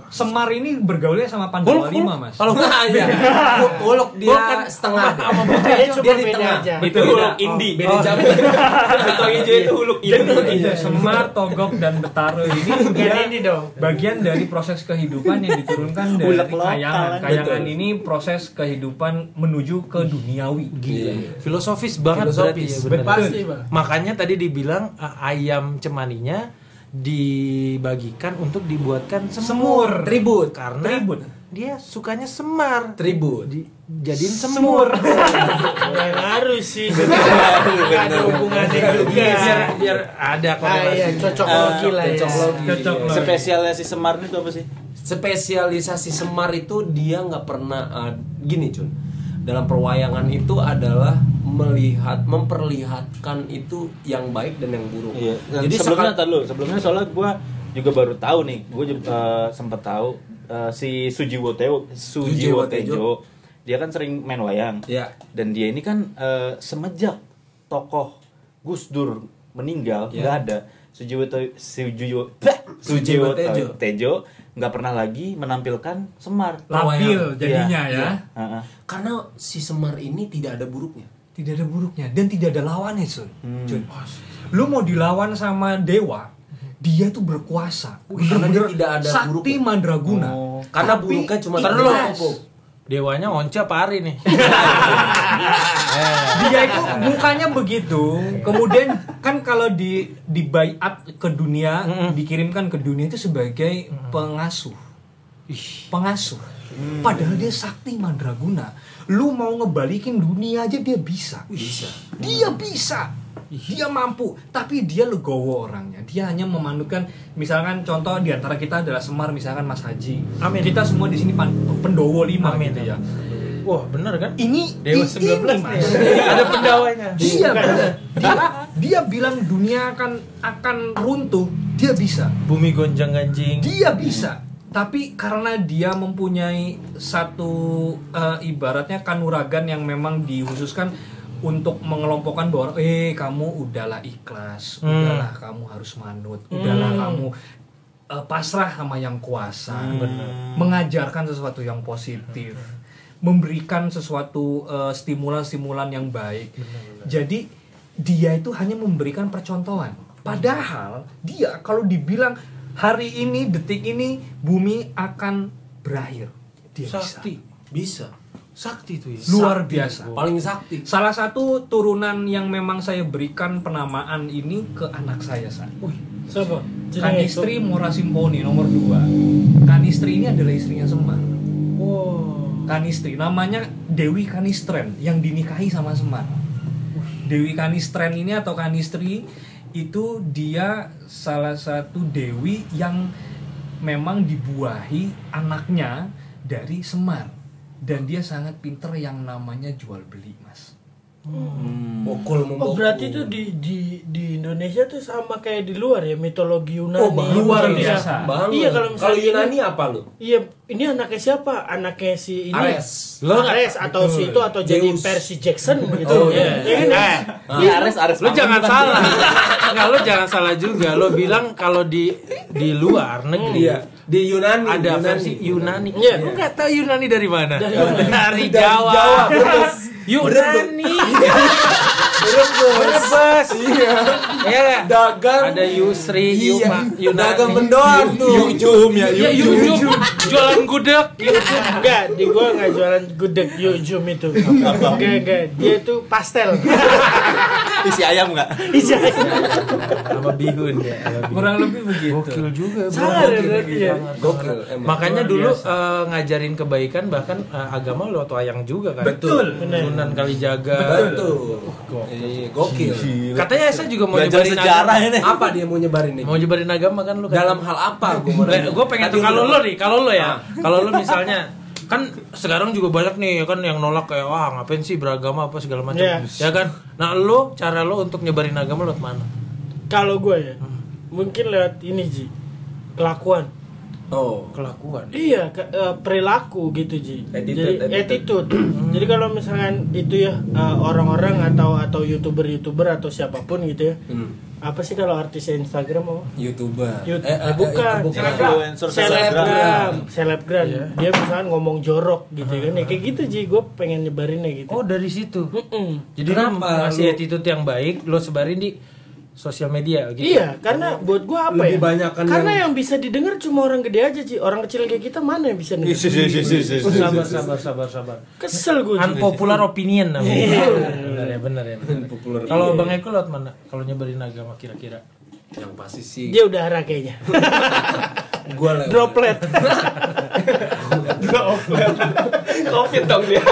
Semar ini bergaulnya sama Pandawa lima mas Kalau Nah, iya. Hulk dia kan setengah. sama dia, cuma di tengah. aja. Itu huluk indie. Beda jam. Buto hijau itu huluk jadi indie. itu Semar, Togok dan Betaro ini dia ini dong. bagian dari proses kehidupan yang diturunkan dari kayangan. kan? Kayangan ini proses kehidupan menuju ke duniawi. Iya. filosofis banget Filosofis. berarti ya. Pasti. Makanya tadi dibilang uh, ayam cemaninya dibagikan untuk dibuatkan semur. Semur. Tribut. Karena Tribut. dia sukanya semar. Tribut. Di, jadiin semur. Yang harus sih. Nggak ada hubungannya juga. biar biar ada Ah, iya, korelasi. cocok logi lah ya. Cocok logi. Cocok logi. spesialnya si Semar itu apa sih? Spesialisasi Semar itu dia nggak pernah uh, gini Cun. Dalam perwayangan itu adalah melihat memperlihatkan itu yang baik dan yang buruk. Iya. Dan Jadi sebelumnya sekal- dulu, sebelumnya soalnya gue juga baru tahu nih, gue uh, sempat tahu uh, si Sujiwo Teo, Sujiwo Sujiwo Tejo. Dia kan sering main wayang. Ya. Dan dia ini kan uh, semenjak tokoh Gus Dur meninggal Ya. nggak ada Sujiwo Sujiwo! Sujiwo Sujiwo Tejo. Tejo Tejo nggak pernah lagi menampilkan Semar. Labil jadinya Iya, ya. iya. Uh-uh. Karena si Semar ini tidak ada buruknya. Tidak ada buruknya dan tidak ada lawannya, Sun. Hmm. Lu mau dilawan sama dewa, dia tuh berkuasa. Karena dia tidak ada Sakti buruknya. mandraguna. Oh. Karena Tapi buruknya cuma dulu, Koko. Dewanya once apa hari nih? dia itu mukanya begitu kemudian kan kalau di di bayat ke dunia dikirimkan ke dunia itu sebagai pengasuh. Pengasuh. Padahal dia sakti mandraguna. Lu mau ngebalikin dunia aja dia bisa. Bisa. dia bisa dia mampu tapi dia legowo orangnya dia hanya memanukan misalkan contoh di antara kita adalah Semar misalkan Mas Haji Amin. kita semua di sini pan- pendowo lima Amin, gitu ya Wah bener kan? ini Dewa i- 19 ini, nih. Mas. Ada pendawanya. Dia, dia dia bilang dunia akan akan runtuh, dia bisa. Bumi gonjang ganjing. Dia bisa. Tapi karena dia mempunyai satu eh, ibaratnya kanuragan yang memang dikhususkan untuk mengelompokkan bahwa eh kamu udahlah ikhlas, Hmm. udahlah kamu harus manut, udahlah Hmm. kamu eh, pasrah sama yang kuasa, mengajarkan sesuatu yang positif, memberikan sesuatu eh, stimulan-stimulan yang baik. Jadi dia itu hanya memberikan percontohan. Padahal dia kalau dibilang hari ini detik ini bumi akan berakhir, dia bisa. Sakti. Bisa. Sakti tuh ya. Luar biasa. Paling sakti. Salah satu turunan yang memang saya berikan penamaan ini ke anak saya saat. Siapa? Kanistri Mora Simponi nomor 2. Kanistri ini adalah istrinya Semar. Wow. Kanistri namanya Dewi Kanistren yang dinikahi sama Semar. Dewi Kanistren ini atau Kanistri itu dia salah satu dewi yang memang dibuahi anaknya dari Semar dan dia sangat pinter yang namanya jual beli mas. Pukul Oh membokul. berarti itu di di di Indonesia tuh sama kayak di luar ya mitologi Yunani. Oh, banget. Luar biasa. Banget. Iya kalau misalnya kalau Yunani apa lu? Iya, ini anaknya siapa? Anaknya si ini. Ares. Lo Ares atau si itu atau jadi Zeus. Percy Jackson gitu. Oh iya. Ya kan? Eh, Iya, Ares Ares. lu jangan salah. Enggak, lu jangan salah juga. Lo bilang kalau di di luar negeri Iya. Di Yunani. ada Yunani. versi Yunani. Iya. Lu nggak tahu Yunani dari mana? Dari, Dari Jawa. Jawa, beres. Yunani. Brebes. Iya. Iya? Dagang. Ada Yusri, Iya. Yuma, Yunani. Dagang mendoan tuh. Yujum ya, Iya, Yujum. Jualan gudeg. Yujum enggak, di gua enggak jualan gudeg Yujum itu. Enggak, enggak. Dia itu pastel. Isi ayam nggak? Iya. Sama bihun ya. sama bihun. Kurang lebih begitu. Gokil juga, bro. Salah ya berarti ya. Gokil emang. Makanya dulu eh, ngajarin kebaikan bahkan eh, agama lewat wayang juga kan. Betul. Sunan Kalijaga. Betul. Iya, gokil. Katanya saya juga mau nyebarin sejarah agama. ini. Apa dia mau nyebarin nih? Mau nyebarin agama kan lu kan? Dalam hal apa mau nanya? gue pengen tahu kalau lo nih, kalau lo ya, Ah. kalau lo misalnya kan sekarang juga banyak nih ya kan yang nolak kayak wah ngapain sih beragama apa segala macam Iya. ya kan nah lo cara lo untuk nyebarin agama lewat mana Kalau gue ya, mungkin lewat ini Ji. Kelakuan. Oh. kelakuan Iya, ke- eh, perilaku gitu Ji. Attitude, Jadi attitude. attitude. Jadi kalau misalkan itu ya eh, orang-orang atau atau youtuber-youtuber atau siapa pun gitu ya. Hmm. Apa sih kalau artis Instagram apa? YouTuber. Yut- Eh, eh, bukan, eh, bukan. Influencer selebgram, selebgram. Iya. Dia misalkan ngomong jorok gitu kan. Ya kayak gitu Ji, gue pengen nyebarinnya gitu. oh dari situ Mm-mm. jadi lo Kenapa lu- attitude yang baik lo sebarin di sosial media gitu Iya, karena buat gua apa Lebih ya? banyakan karena yang- yang... bisa didengar cuma orang gede aja, Ci. Orang kecil kayak kita mana yang bisa denger? isi, isi, isi, isi. sabar sabar sabar sabar Kesel gue. unpopular opinion namanya benar ya benar ya Unpopular kalau bang Eko lewat mana kalau nyebarin agama kira-kira Yang pasti sih. Dia udara kayaknya. Gua lewat. Droplet. Covid dong dia.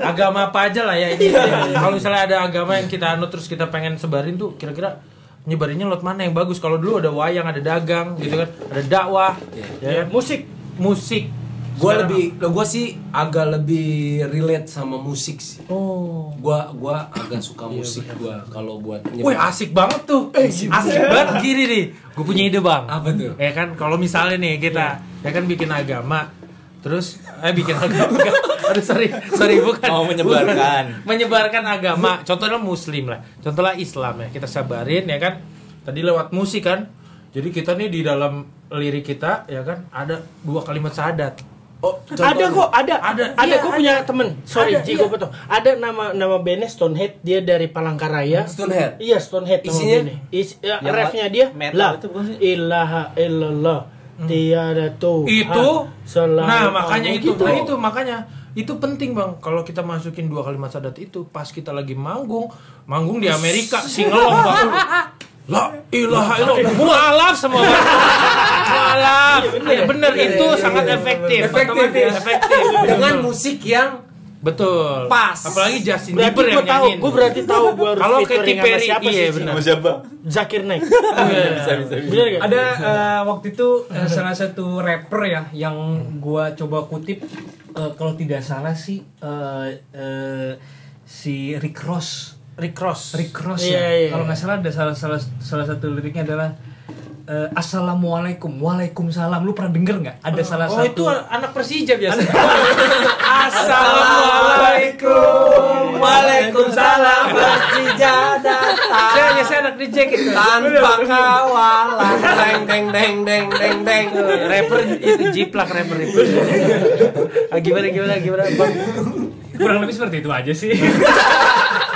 agama apa aja lah ya ini kalau misalnya ada agama yang kita anut terus kita pengen sebarin tuh kira-kira nyebarinnya lewat mana yang bagus kalau dulu ada wayang ada dagang gitu kan ada dakwah ya kan? Musik. musik Gua Sekarang- lebih, gua sih agak lebih relate sama musik sih. oh. Gua gua agak suka musik gua kalau buat Wih asik banget tuh. Asik banget. Gini nih Gue punya ide bang. Apa tuh? Ya kan kalau misalnya nih kita Ya kan bikin agama Terus Eh bikin agama. Aduh sorry Sorry bukan. Mau menyebarkan. Bukan. Menyebarkan agama. Contohnya muslim lah. Contohnya Islam ya. Kita sabarin ya kan. Tadi lewat musik kan. Jadi kita nih di dalam lirik kita ya kan Ada dua kalimat syahadat Oh, Ada kok, ada. Ada, Ada, iya, gue punya temen. Sorry, Ada, Ci, iya. gue potong. Ada nama nama bandnya Stonehead. Dia dari Palangkaraya. Stonehead. Iya, Stonehead. Isinya? Is, ya, refnya dia. metal lah, itu bukan sih? ilaha illallah. Tiada Tuhan. itu nah makanya itu Gitu. nah itu makanya itu penting bang kalau kita masukin dua kalimat syahadat itu pas kita lagi manggung manggung di Amerika singelong bang la ilaha illallah mualaf semua mualaf iya bener itu sangat efektif Efektif, efektif Dengan musik yang betul Pas. apalagi Justin Berarti Bieber gue yang tahu, nyanyiin gue berarti tahu gue harus Kalau Katy Perry, siapa iya, sih? Benar. Sama siapa? Zakir Naik. Iya. Bisa, bisa, bisa. Bener gak? Ada eh, waktu itu eh, salah satu rapper ya yang gua coba kutip eh, kalau tidak salah sih eh, eh, si Rick Ross. Rick Ross Rick Ross Iya, ya. iya. Kalau nggak salah ada salah salah salah satu liriknya adalah eh, Assalamualaikum, Waalaikumsalam. Lu pernah denger nggak? Ada salah Oh satu. itu anak Persija biasa. Assalamualaikum. Waalaikumsalam Persija datang. Saya Masih anak DJ gitu. tanpa kawalan deng deng deng deng deng deng rapper itu jiplak rapper itu. Ah, gimana gimana gimana Bang? kurang lebih seperti itu aja sih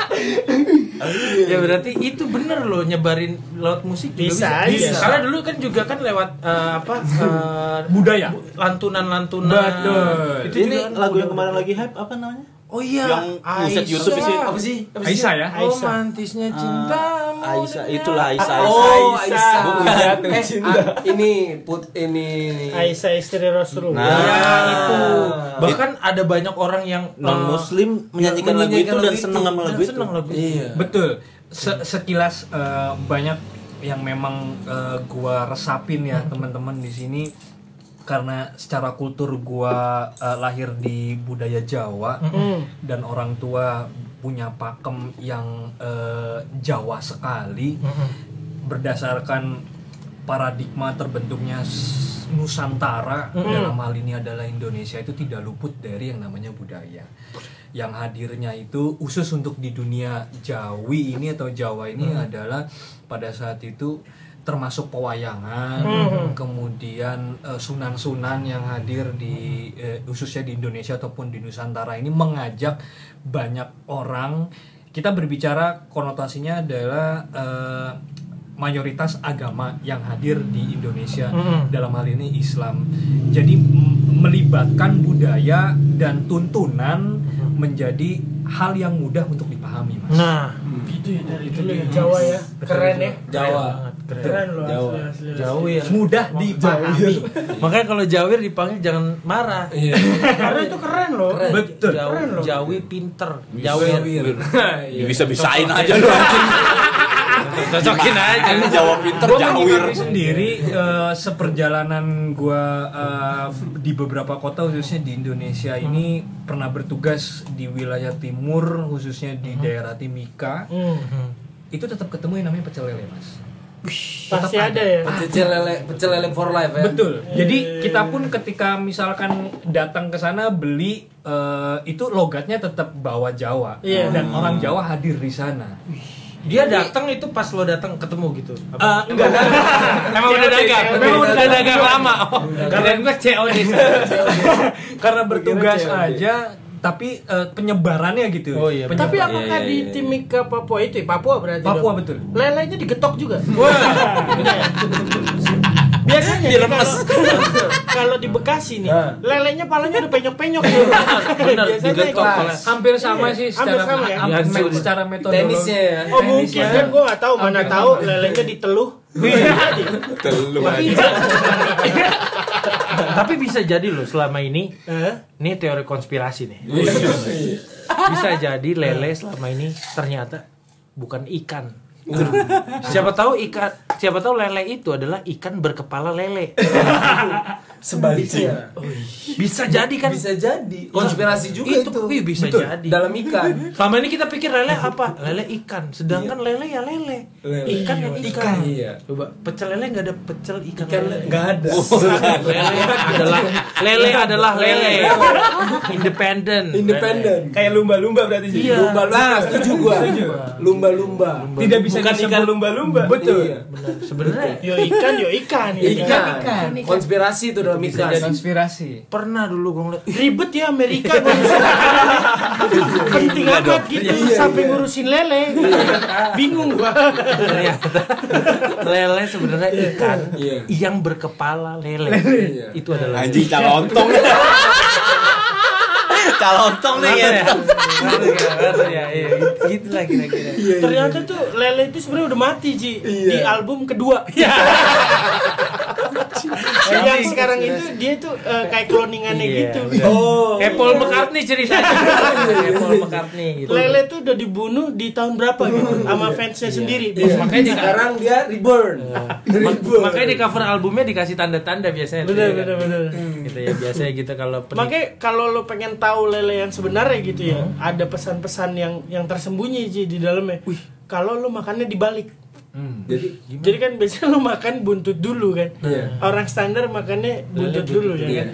Ya berarti itu bener loh nyebarin lewat musik juga Bisa bisa. aja. Karena dulu kan juga kan lewat eh, apa eh, Budaya. lantunan-lantunan. Betul. Itu Ini kan lagu yang kemarin lagi hype apa namanya? Oh iya, Yang musik YouTube sih. apa sih apa sih Aisyah ya Romantisnya cintamu. Aisyah, itulah Aisyah. oh Aisyah. Aisyah Buku jatuh eh, cinta. ah, ini put ini Aisyah istri Rasulullah. Nah. Ya itu. Bahkan ada banyak orang yang Non Muslim menyanyikan lagu itu menyanyikan dan itu. sama lagu itu. senang lagu itu. iya betul Se- sekilas eh, banyak yang memang eh, gua resapin ya teman-teman di sini karena secara kultur gua eh, lahir di budaya Jawa dan orang tua punya pakem yang eh, Jawa sekali berdasarkan paradigma terbentuknya Nusantara dalam hal ini adalah Indonesia itu tidak luput dari yang namanya budaya. Yang hadirnya itu khusus untuk di dunia Jawi ini atau Jawa ini adalah pada saat itu termasuk pewayangan kemudian eh, sunan-sunan yang hadir di eh, khususnya di Indonesia ataupun di Nusantara ini mengajak banyak orang. Kita berbicara konotasinya adalah eh, mayoritas agama yang hadir di Indonesia dalam hal ini Islam. Jadi m- melibatkan budaya dan tuntunan menjadi hal yang mudah untuk dipahami, Mas. Nah, Gitu ya dari ya Jawa ya. Keren ya. Jawa. Keren loh asli, asli, asli. jauh ya. Mudah dipahami. Makanya kalau Jawir dipanggil jangan marah. iya Karena itu keren loh. Betul. Jauh, Keren loh. Jawi pinter. Jawir. Ya, bisa-bisain aja lu anjing. Cocokin aja. Ini jawab pinter Gue jawir. sendiri eh, seperjalanan gue di beberapa kota khususnya di Indonesia ini pernah bertugas di wilayah timur khususnya di daerah Timika Hmm. itu tetap ketemu yang namanya pecel lele mas. Pasti ada ya. pecel lele pecel lele for life ya Betul. Jadi kita pun ketika misalkan datang ke sana beli eh, itu logatnya tetap bawa Jawa Iya. dan orang Jawa hadir di sana. Dia datang itu pas lo datang ketemu gitu. Apa? Eh, enggak Emang udah dagang. Memang udah dagang lama. Oh, kirain gua COD. karena bertugas aja tapi eh, penyebarannya gitu. Oh iya, Tapi Penyebar- apakah iya, di iya. Timika Papua itu ya? Papua berarti Papua dong? betul. Lelenya digetok juga. Wah. Biasanya nih Dilemes. kalau, di Bekasi nih, lelenya palanya udah penyok-penyok gitu. Bener, Biasanya digetok kelas. pala. hampir sama Iya, sih hampir secara sama ya? am- Ya, secara metodologi. tenisnya ya Oh mungkin Tenisnya. kan gue gak tahu mana Hampir tahu lelenya diteluh. Telu aja. Tapi bisa jadi loh selama ini Eh? ini teori konspirasi nih. Bisa jadi lele selama ini ternyata bukan ikan. siapa tahu ikan siapa tahu lele itu adalah ikan berkepala lele. sebaliknya Bisa jadi kan? bisa jadi konspirasi juga itu, itu, iya, bisa Betul. jadi. dalam ikan Selama ini kita pikir lele apa? Lele ikan. Sedangkan lele ya lele. Lele. Ikan ya ikan. iya Coba pecel lele nggak ada pecel ikan. ikan lele. nggak ada lele adalah lele adalah lele. Independen. independen Kayak lumba-lumba berarti sih. Iya. lumba-lumba setuju gua lumba-lumba Tidak bisa Bukan disebut ikan lumba-lumba. Betul. Iya. Benar. Sebenarnya Yo ikan, yo ikan. yo ikan konspirasi itu dalam ikan Konspirasi. pernah dulu gue ngeliat "Ih, Ribet ya Amerika ngurusin Penting amat gitu sampai ngurusin lele. Bingung gua. ternyata lele sebenarnya ikan Iya. yang berkepala lele. Iya. Itu adalah Anjing calontong. calontong nih ya. Nggak? Ngerti ya, iya. Gitu lah kira-kira. Ternyata tuh lele itu sebenarnya udah mati Ji di album kedua. yang sekarang itu dia tuh eh, kayak cloningannya Iya, gitu. oh Kayak Paul McCartney ceritanya. Paul McCartney gitu. Lele tuh udah dibunuh di tahun berapa gitu sama fansnya sendiri. Iya. Makanya sekarang dia reborn reborn Makanya di cover albumnya dikasih tanda-tanda biasanya. tuh, Bener ya kan? Gitu ya biasanya gitu kalau Makanya kalau lo pengen tahu lele yang sebenarnya gitu ya, ada pesan-pesan yang yang tersembunyi Ji di dalamnya. Wih, kalau lo makannya dibalik. jadi Jadi kan biasanya lo makan buntut dulu kan. Iya. Orang standar makannya buntut dulu ya Iya.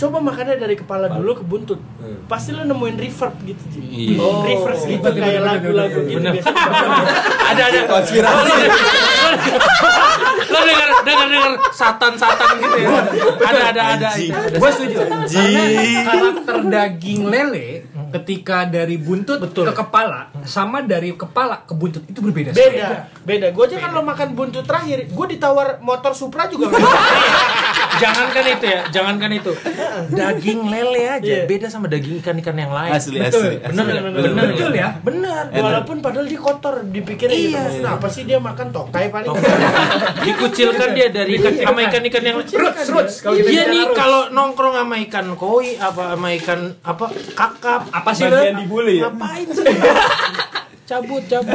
Kan. coba makannya dari kepala dulu ke buntut. Hmm. pasti lo nemuin reverb gitu Ji. Iya. Oh. reverse gitu Betul, kayak betul, lagu-lagu betul, gitu. Betul. ada ada. Konspirasi. Lo dengar dengar dengar satan satan gitu ya. Ada ada ada. Gue setuju. Karakter daging lele ketika dari buntut ke kepala sama dari kepala ke buntut. Itu berbeda. beda. Beda. Gue aja kalau makan buntut terakhir gue ditawar motor Supra juga. jangankan itu ya jangankan itu daging lele aja Iya. beda sama daging ikan ikan yang lain Asli asli. bener asli. bener bener Betul ya? bener walaupun padahal dia kotor dipikir gitu Iya. maksudnya apa sih dia makan tokai paling dikucilkan dia dari ikan sama ikan ikan yang Roots, roots. Iya nih kalau nongkrong sama ikan koi apa sama ikan apa kakap apa sih Bagian dibully ya? ngapain sih cabut cabut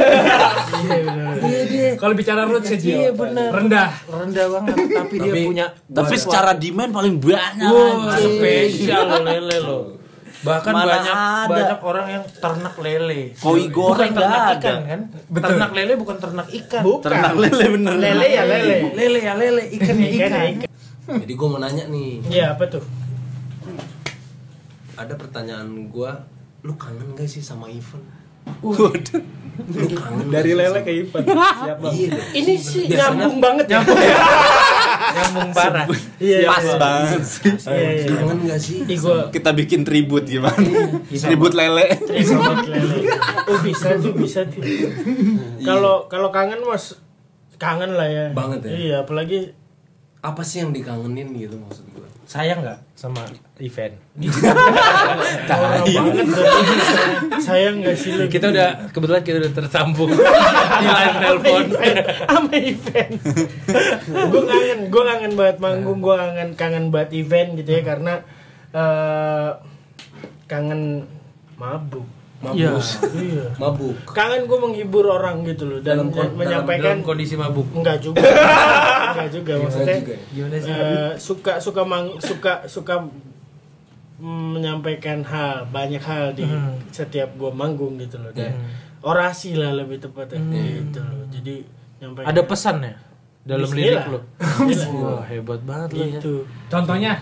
iya dia Kalau bicara roots aja. Iya, benar. Rendah. rendah banget tapi dia punya Tapi secara demand paling banyak. Anjing. spesial lele lo. Bahkan Mana banyak ada. banyak orang yang ternak lele. Koi goreng bukan ternak ada. ikan kan? Ternak lele bukan ternak ikan. bukan Ternak lele bener. lele ya lele Lele ya lele, ikan ya Ikan ikan. ya ikan. Jadi gue mau nanya nih, Iya apa tuh ada pertanyaan gue, lu kangen gak sih sama event? Waduh. Lu kangen Dari sih lele ke event. Siap bang. Iya ini sih Biasanya- nyambung banget ya Nyambung parah. iya Pas iya. banget sih. iya iya Kangen gak sih? Kita bikin tribut gimana? Tribut lele. Sama lele. Oh bisa tuh bisa tuh. Kalau kalau kangen mas kangen lah ya. Banget ya? Iya apalagi Apa sih yang dikangenin gitu maksud gue? Sayang nggak sama event? sayang nggak sih lu? Kita udah kebetulan kita udah tersambung di line telepon. sama event. gue kangen, gue kangen banget manggung, gue kangen kangen banget event gitu ya karena eh kangen mabuk. Iya. Iya. Mabuk. Kangen gue menghibur orang gitu loh dan Dalam kon- menyampaikan dalam kondisi mabuk. Enggak juga. Enggak juga maksudnya. juga ya? Gimana sih? eh, suka suka mang, suka suka menyampaikan hal, banyak hal di Hmm. setiap gua manggung gitu loh. Dan Hmm. orasi lah lebih tepatnya gitu loh. Jadi nyampaikan Ada pesan ya dalam Bismillah. lirik lo. Bismillah. Wah hebat banget lo ya. gitu. Contohnya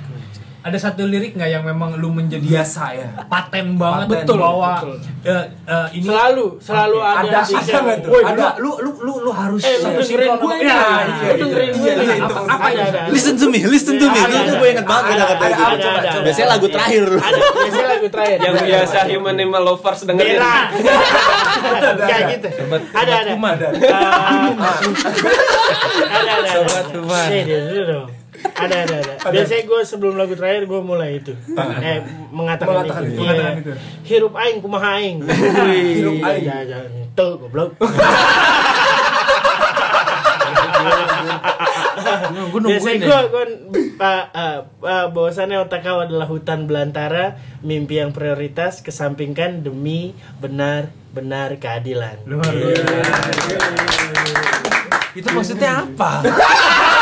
ada satu lirik nggak yang memang lu menjadi Biasa ya. paten banget Betul, bahwa betul. eh, eh, ini Selalu selalu ada ada di ada channel. nggak tuh? Ada lu lu lu lu harus Eh, lu dengerin gue ini. Ya, Lu dengerin gue ini. Apa- Ada, ada, ada. Listen to me, listen to me. Ada, Itu ada. gue inget banget Ada, kata-kata ada, itu. ada, ada, ada. Biasanya lagu terakhir. Ada, biasanya lagu terakhir. Yang biasa human animal lovers dengerin. Kayak gitu. Ada ada. Eh, Ada ada. Ada ada ada. Biasanya gue sebelum lagu terakhir gue mulai itu. Eh mengatakan, Mengatakan itu. itu. Mengatakan Iya. itu. Hirup aing kumaha aing. Hirup aing. Ya ya. Tuh goblok. Gue Biasanya nungguin gue gue bahwasannya otak kau adalah hutan belantara, mimpi yang prioritas kesampingkan demi benar-benar keadilan. Itu maksudnya apa?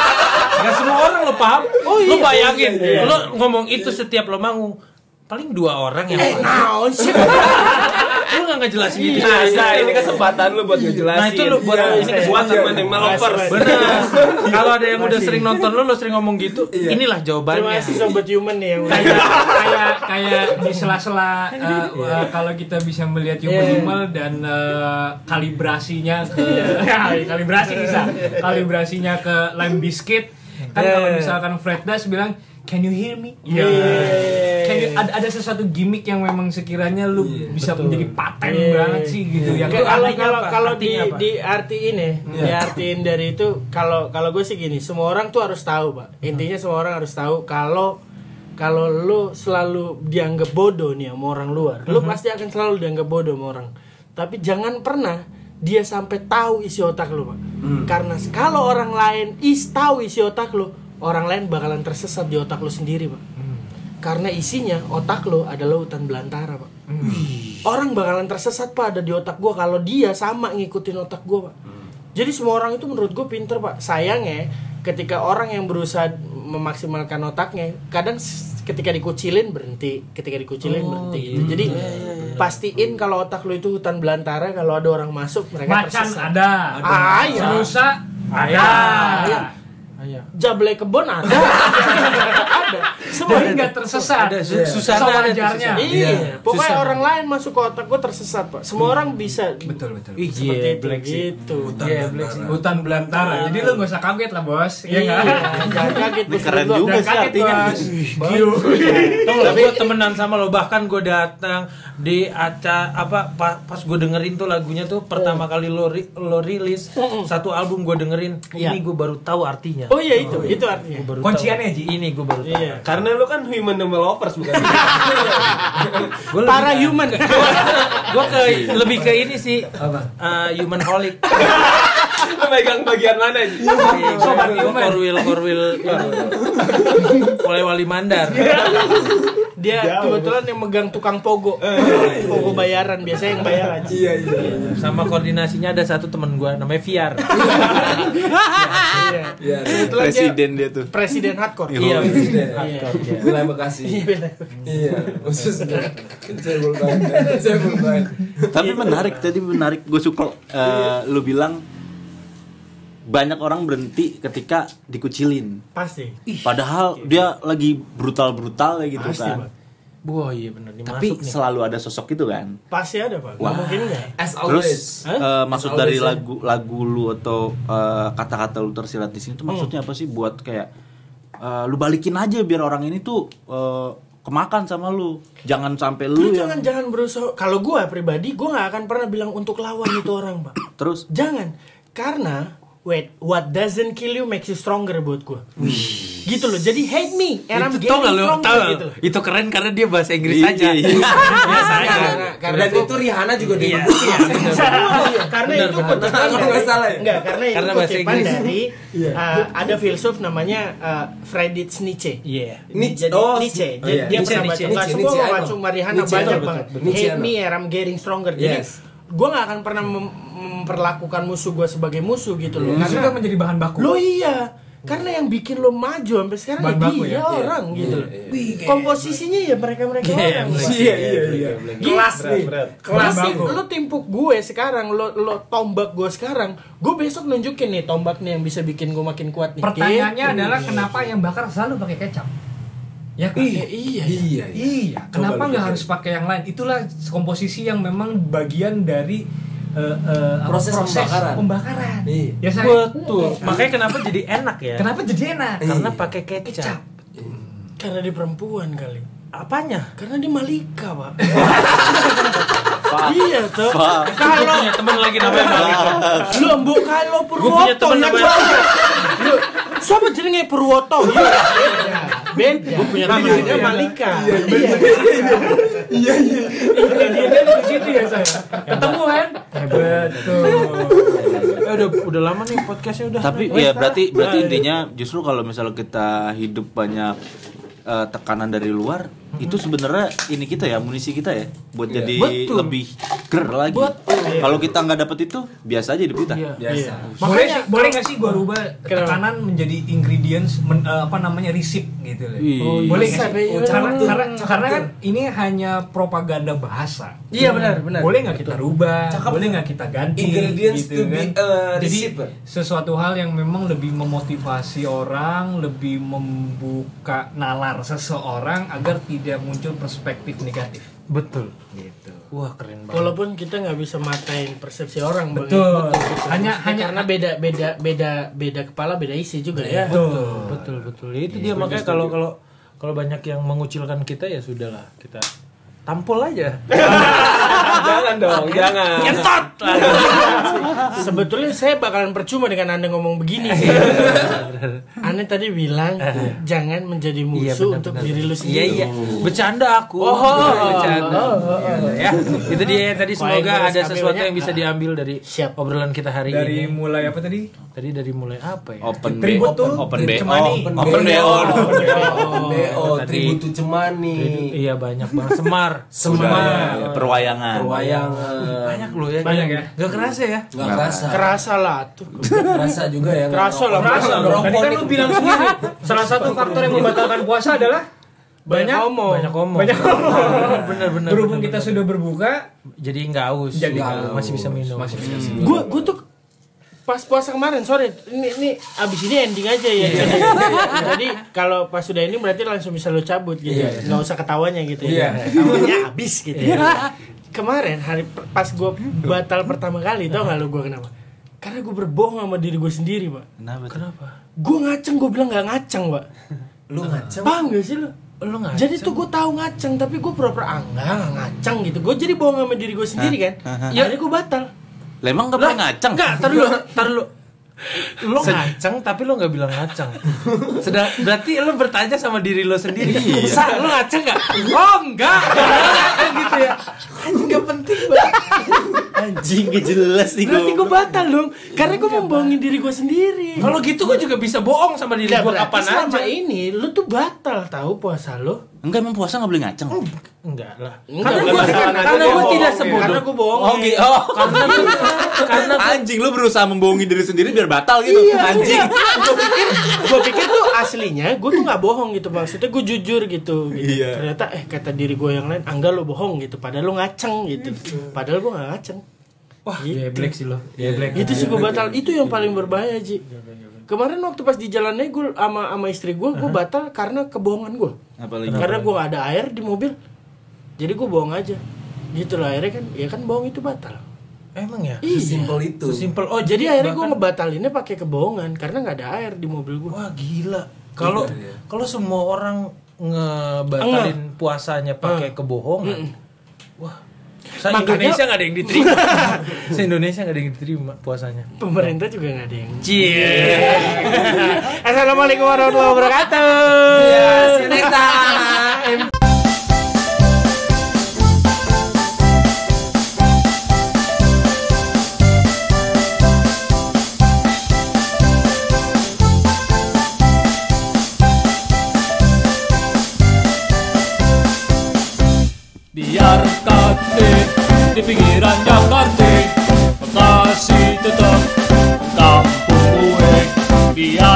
Gak semua orang lo paham. Oh, lo bayangin, Iya. lo ngomong itu setiap lo manggung. Paling dua orang yang Eh, naon sih? Lu gak ngejelasin gitu. Nah, nah, ini kesempatan lu buat ngejelasin. Nah, itu lu buat- Iya, ini iya. buat human Makasih, lovers. Mas. Bener. Kalau ada yang udah sering nonton lo, lo sering ngomong gitu. Inilah Terima jawabannya. kasih sobat human nih yang udah kayak kayak kayak di sela-sela uh, uh, kalau kita bisa melihat human Iya. animal dan uh, kalibrasinya ke ya, kalibrasi bisa kalibrasinya ke lime biscuit kan Iya. kalau misalkan Fred Dash bilang can you hear me? Iya. Can you- ada ada sesuatu gimmick yang memang sekiranya lu bisa menjadi paten Iya. banget sih gitu yang Kayak kalau kalau kalau di apa? di artiin ya, diartiin dari itu kalau kalau gue sih gini, semua orang tuh harus tahu, Pak. Intinya semua orang harus tahu kalau kalau lu selalu dianggap bodoh nih sama orang luar, lu pasti akan selalu dianggap bodoh sama orang. Tapi jangan pernah dia sampai tahu isi otak lu, Pak. Karena kalau orang lain is tahu isi otak lu, orang lain bakalan tersesat di otak lu sendiri, Pak. Karena isinya otak lo adalah hutan belantara, Pak. Orang bakalan tersesat, Pak, ada di otak gua kalau dia sama ngikutin otak gua, Pak. Jadi semua orang itu menurut gue pinter, Pak. Sayangnya ketika orang yang berusaha memaksimalkan otaknya, kadang ketika dikucilin berhenti, ketika dikucilin berhenti gitu. Jadi pastiin kalau otak lo itu hutan belantara, kalau ada orang masuk mereka macan tersesat. ada Ah, iya. rusa ada Iya. Iya. Jablay kebon ada. ada. Semua Jadi ada. nggak tersesat. Ada Su- Susana. Susana. Iya, pokoknya Susah. orang lain masuk ke otak gue tersesat pak. Semua orang bisa Betul betul. Ih, seperti itu Black sih. gitu. Iya, Black sih. Hutan belantara. Jadi lu gak usah kaget lah bos. Iya Iya, nggak? jangan kaget Ini bos. keren juga sih artinya. gue temenan sama lo bahkan gue datang di acara apa pa- pas gue dengerin tuh lagunya tuh pertama kali lo lo rilis satu album gue dengerin Iya. ini gue baru tahu artinya Oh iya itu, itu artinya. Kunciannya. Ji. ini gue baru tahu Iya. Karena lu kan human developers bukan? Gua Para human. gue ke lebih ke ini sih uh, human holic megang bagian mana? Ji? sobat korwil korwil oleh wali mandar Dia kebetulan yang megang tukang pogo. Pogo bayaran biasanya yang bayar aja. Iya iya. sama koordinasinya ada satu temen gue namanya Viar Iya. Iya. Presiden dia tuh. presiden hardcore. iya Iya. Wilayah Bekasi. Iya, tahu. Tapi menarik tadi menarik gue suka eh, lu bilang banyak orang berhenti ketika dikucilin. Pasti. Padahal dia lagi brutal-brutal gitu Pasti, kan. Pak. wah iya bener nih Tapi masuk nih selalu ada sosok itu kan. Pasti ada, Pak. Nggak Wah. mungkin enggak. As Terus always. Hah? eh, maksud As dari always, ya. lagu lagu lu atau eh, kata-kata lu tersirat di sini tuh maksudnya apa sih buat kayak eh, lu balikin aja biar orang ini tuh eh, kemakan sama lu. Jangan sampai Lu lu yang jangan jangan berusaha. Kalau gua pribadi, gua nggak akan pernah bilang untuk lawan itu orang, Pak. terus Jangan. Karena wait, what doesn't kill you makes you stronger buat gua. Gitu loh. Jadi hate me and I'm itu tau getting gak lo stronger tau gitu. itu keren karena dia bahasa Inggris Iya, aja iya. biasa aja Karena, karena Dan itu Rihanna juga Iya. dia. Iya. karena itu kutipan dari nggak salah ya? enggak karena itu Karena bahasa kutipan Inggris. dari uh, ada filsuf namanya uh, Friedrich Nietzsche. Iya. Nietzsche. Jadi Oh, Nietzsche. oh, iya. dia Nietzsche, pernah baca Nietzsche. nggak Nietzsche, semua Nietzsche, baca Nietzsche, banyak banget. Hate me and I'm getting stronger. Jadi. Gue gak akan pernah mem- memperlakukan musuh gue sebagai musuh gitu loh. Karena kan menjadi bahan baku. lo iya. Karena yang bikin lo maju sampai sekarang Bahan ya baku dia ya? orang gitu loh. Komposisinya ya mereka-mereka orang. Iya iya iya. Kelas nih. Kelas nih, baku. lo timpuk gue sekarang, lo lo tombak gue sekarang, gue besok nunjukin nih tombak nih yang bisa bikin gue makin kuat nih. Pertanyaannya Gitu. adalah kenapa yang bakar selalu pakai kecap? Ya kan? Eh, iya. Iya. Iya, kenapa nggak harus pakai yang lain? Itulah komposisi yang memang bagian dari eh, eh, apa, Proses pembakaran. pembakaran. Iya. Ya saya. betul makanya kenapa jadi enak ya Kenapa jadi enak? karena pakai kecap Kecap. Karena dia perempuan kali. apanya Karena dia Malika, Pak. iya tuh. Kalau punya temen lagi namanya Malika lu mbok kalau Purwoto punya temen ya namanya- coba. Lu siapa jenenge Purwoto? Iya. Beda. Gue punya temen namanya Malika. Iya. Iya iya. Ingredientnya di situ ya saya. Ketemu kan? Betul. eh, udah udah lama nih podcastnya udah Tapi ya berarti berarti intinya justru kalau misalnya kita hidup banyak eh, tekanan dari luar itu sebenarnya ini kita ya amunisi kita ya buat jadi Betul. lebih ger lagi. Kalau kita nggak dapet itu biasa aja hidup kita. Iya. Biasa. boleh sih, boleh nggak sih gua rubah tekanan menjadi ingredients men- eh, apa namanya resip gitu loh. Iya. boleh Bisa, nggak sih? iya. karena, Betul. karena, karena kan ini hanya propaganda bahasa. Iya, benar, benar. Boleh nggak kita rubah? Boleh nggak kita ganti? Ingredients to be, uh, Jadi receiver. sesuatu hal yang memang lebih memotivasi orang, lebih membuka nalar seseorang agar tidak muncul perspektif negatif. betul Gitu. Wah keren banget Walaupun kita nggak bisa matain persepsi orang, Bang. Betul. betul. Hanya- Maksudnya hanya- karena beda beda beda beda kepala beda isi juga ya. Betul. betul betul Ya, itu dia makanya kalau kalau kalau banyak yang mengucilkan kita ya sudahlah kita tampol aja jangan dong, jangan. entot Sebetulnya saya bakalan percuma dengan Anda ngomong begini sih. Anda tadi bilang jangan menjadi musuh Iya, benar, untuk benar, diri lu sendiri. Iya iya. Bercanda aku. Oh, oh, bercanda. oh, oh, oh. Ya, itu dia tadi semoga ada sesuatu yang bisa diambil dari Siap. obrolan kita hari Dari ini. mulai apa tadi? Tadi dari mulai apa ya? Open B, Tribut tuh, open, open BO, Cemani. open BO. BO, Tadi- Tributu Cemani. Iya banyak banget Semar. Semar. Perwayangan. Perwayangan. Banyak loh ya. Banyak ya? Gak kerasa ya? Nggak kerasa. Kerasa lah tuh. Kerasa juga ya. nggak Kerasa lah, kerasa Tadi Ngerokok kan lu bilang sendiri, salah satu faktor yang membatalkan puasa adalah Banyak ngomong. Banyak ngomong. banyak Bener bener. Berhubung bener, kita bener. sudah berbuka, jadi nggak haus. Jadi Nggak nggak haus. masih bisa minum. masih bisa Hmm. sih. Gue gue tuh pas puasa kemarin sore ini ini abis ini ending aja ya. Iya. jadi, jadi kalau pas sudah ini berarti langsung bisa lo cabut gitu nggak usah ketawanya gitu ya. Iya. ketawanya abis gitu ya. Kemarin hari pas gue batal pertama kali tau gak lo gue kenapa? Karena gue berbohong sama diri gue sendiri pak. Kenapa? Kenapa? gue ngaceng gue bilang nggak ngaceng pak. Lu ngaceng. paham gak sih lo Lu nggak? jadi tuh gue tahu ngaceng tapi gue pura-pura ah enggak nggak ngaceng gitu. Gue jadi bohong sama diri gue sendiri kan? Ya. gue batal Lah emang gak pernah ngaceng? Enggak, tar dulu, tar dulu. Lo ngaceng tapi lo nggak bilang ngaceng. Sedang berarti lo bertanya sama diri lo sendiri. Sa, lo ngaceng nggak? Oh enggak. Kan gitu ya. Anjing nggak penting banget. Anjing gak jelas nih berarti gue batal dong karena gue membohongin diri gue sendiri Kalau gitu gue juga bisa bohong sama diri gue kapan selama aja. ini lu tuh batal tahu puasa lo Enggak emang puasa gak boleh ngaceng? Enggak lah. Enggak, karena gue karena gue gua tidak sebodoh. karena gue bohong Oh, gitu. Oh. Karena karena gua- Anjing lu berusaha membohongi diri sendiri biar batal gitu. Anjing. gue pikir gue pikir tuh aslinya gue tuh nggak bohong gitu maksudnya gue jujur gitu, gitu. Iya. ternyata eh kata diri gue yang lain angga lo bohong gitu padahal lo ngaceng gitu padahal gue nggak ngaceng Wah, Gitu. geblek sih lo. Geblek. itu sih gue batal itu yang paling berbahaya Ji kemarin waktu pas di jalannya gue sama sama istri gue gue batal karena kebohongan gue Apalagi karena gue gak ada air di mobil jadi gue bohong aja gitu lah akhirnya kan ya kan bohong itu batal Emang ya? Iya. Simpel itu. Simple. Oh, jadi akhirnya gue ngebatalinnya pakai kebohongan karena nggak ada air di mobil gue Wah gila. Kalau iya. kalau semua orang ngebatalin puasanya pakai kebohongan, wah, saya Makanya- Indonesia nggak ada yang diterima. saya Indonesia nggak ada yang diterima puasanya. pemerintah juga nggak ada yang Cie. Assalamualaikum warahmatullahi wabarakatuh See you di pinggiran yang ngerti Masih tetap Tampung gue Biar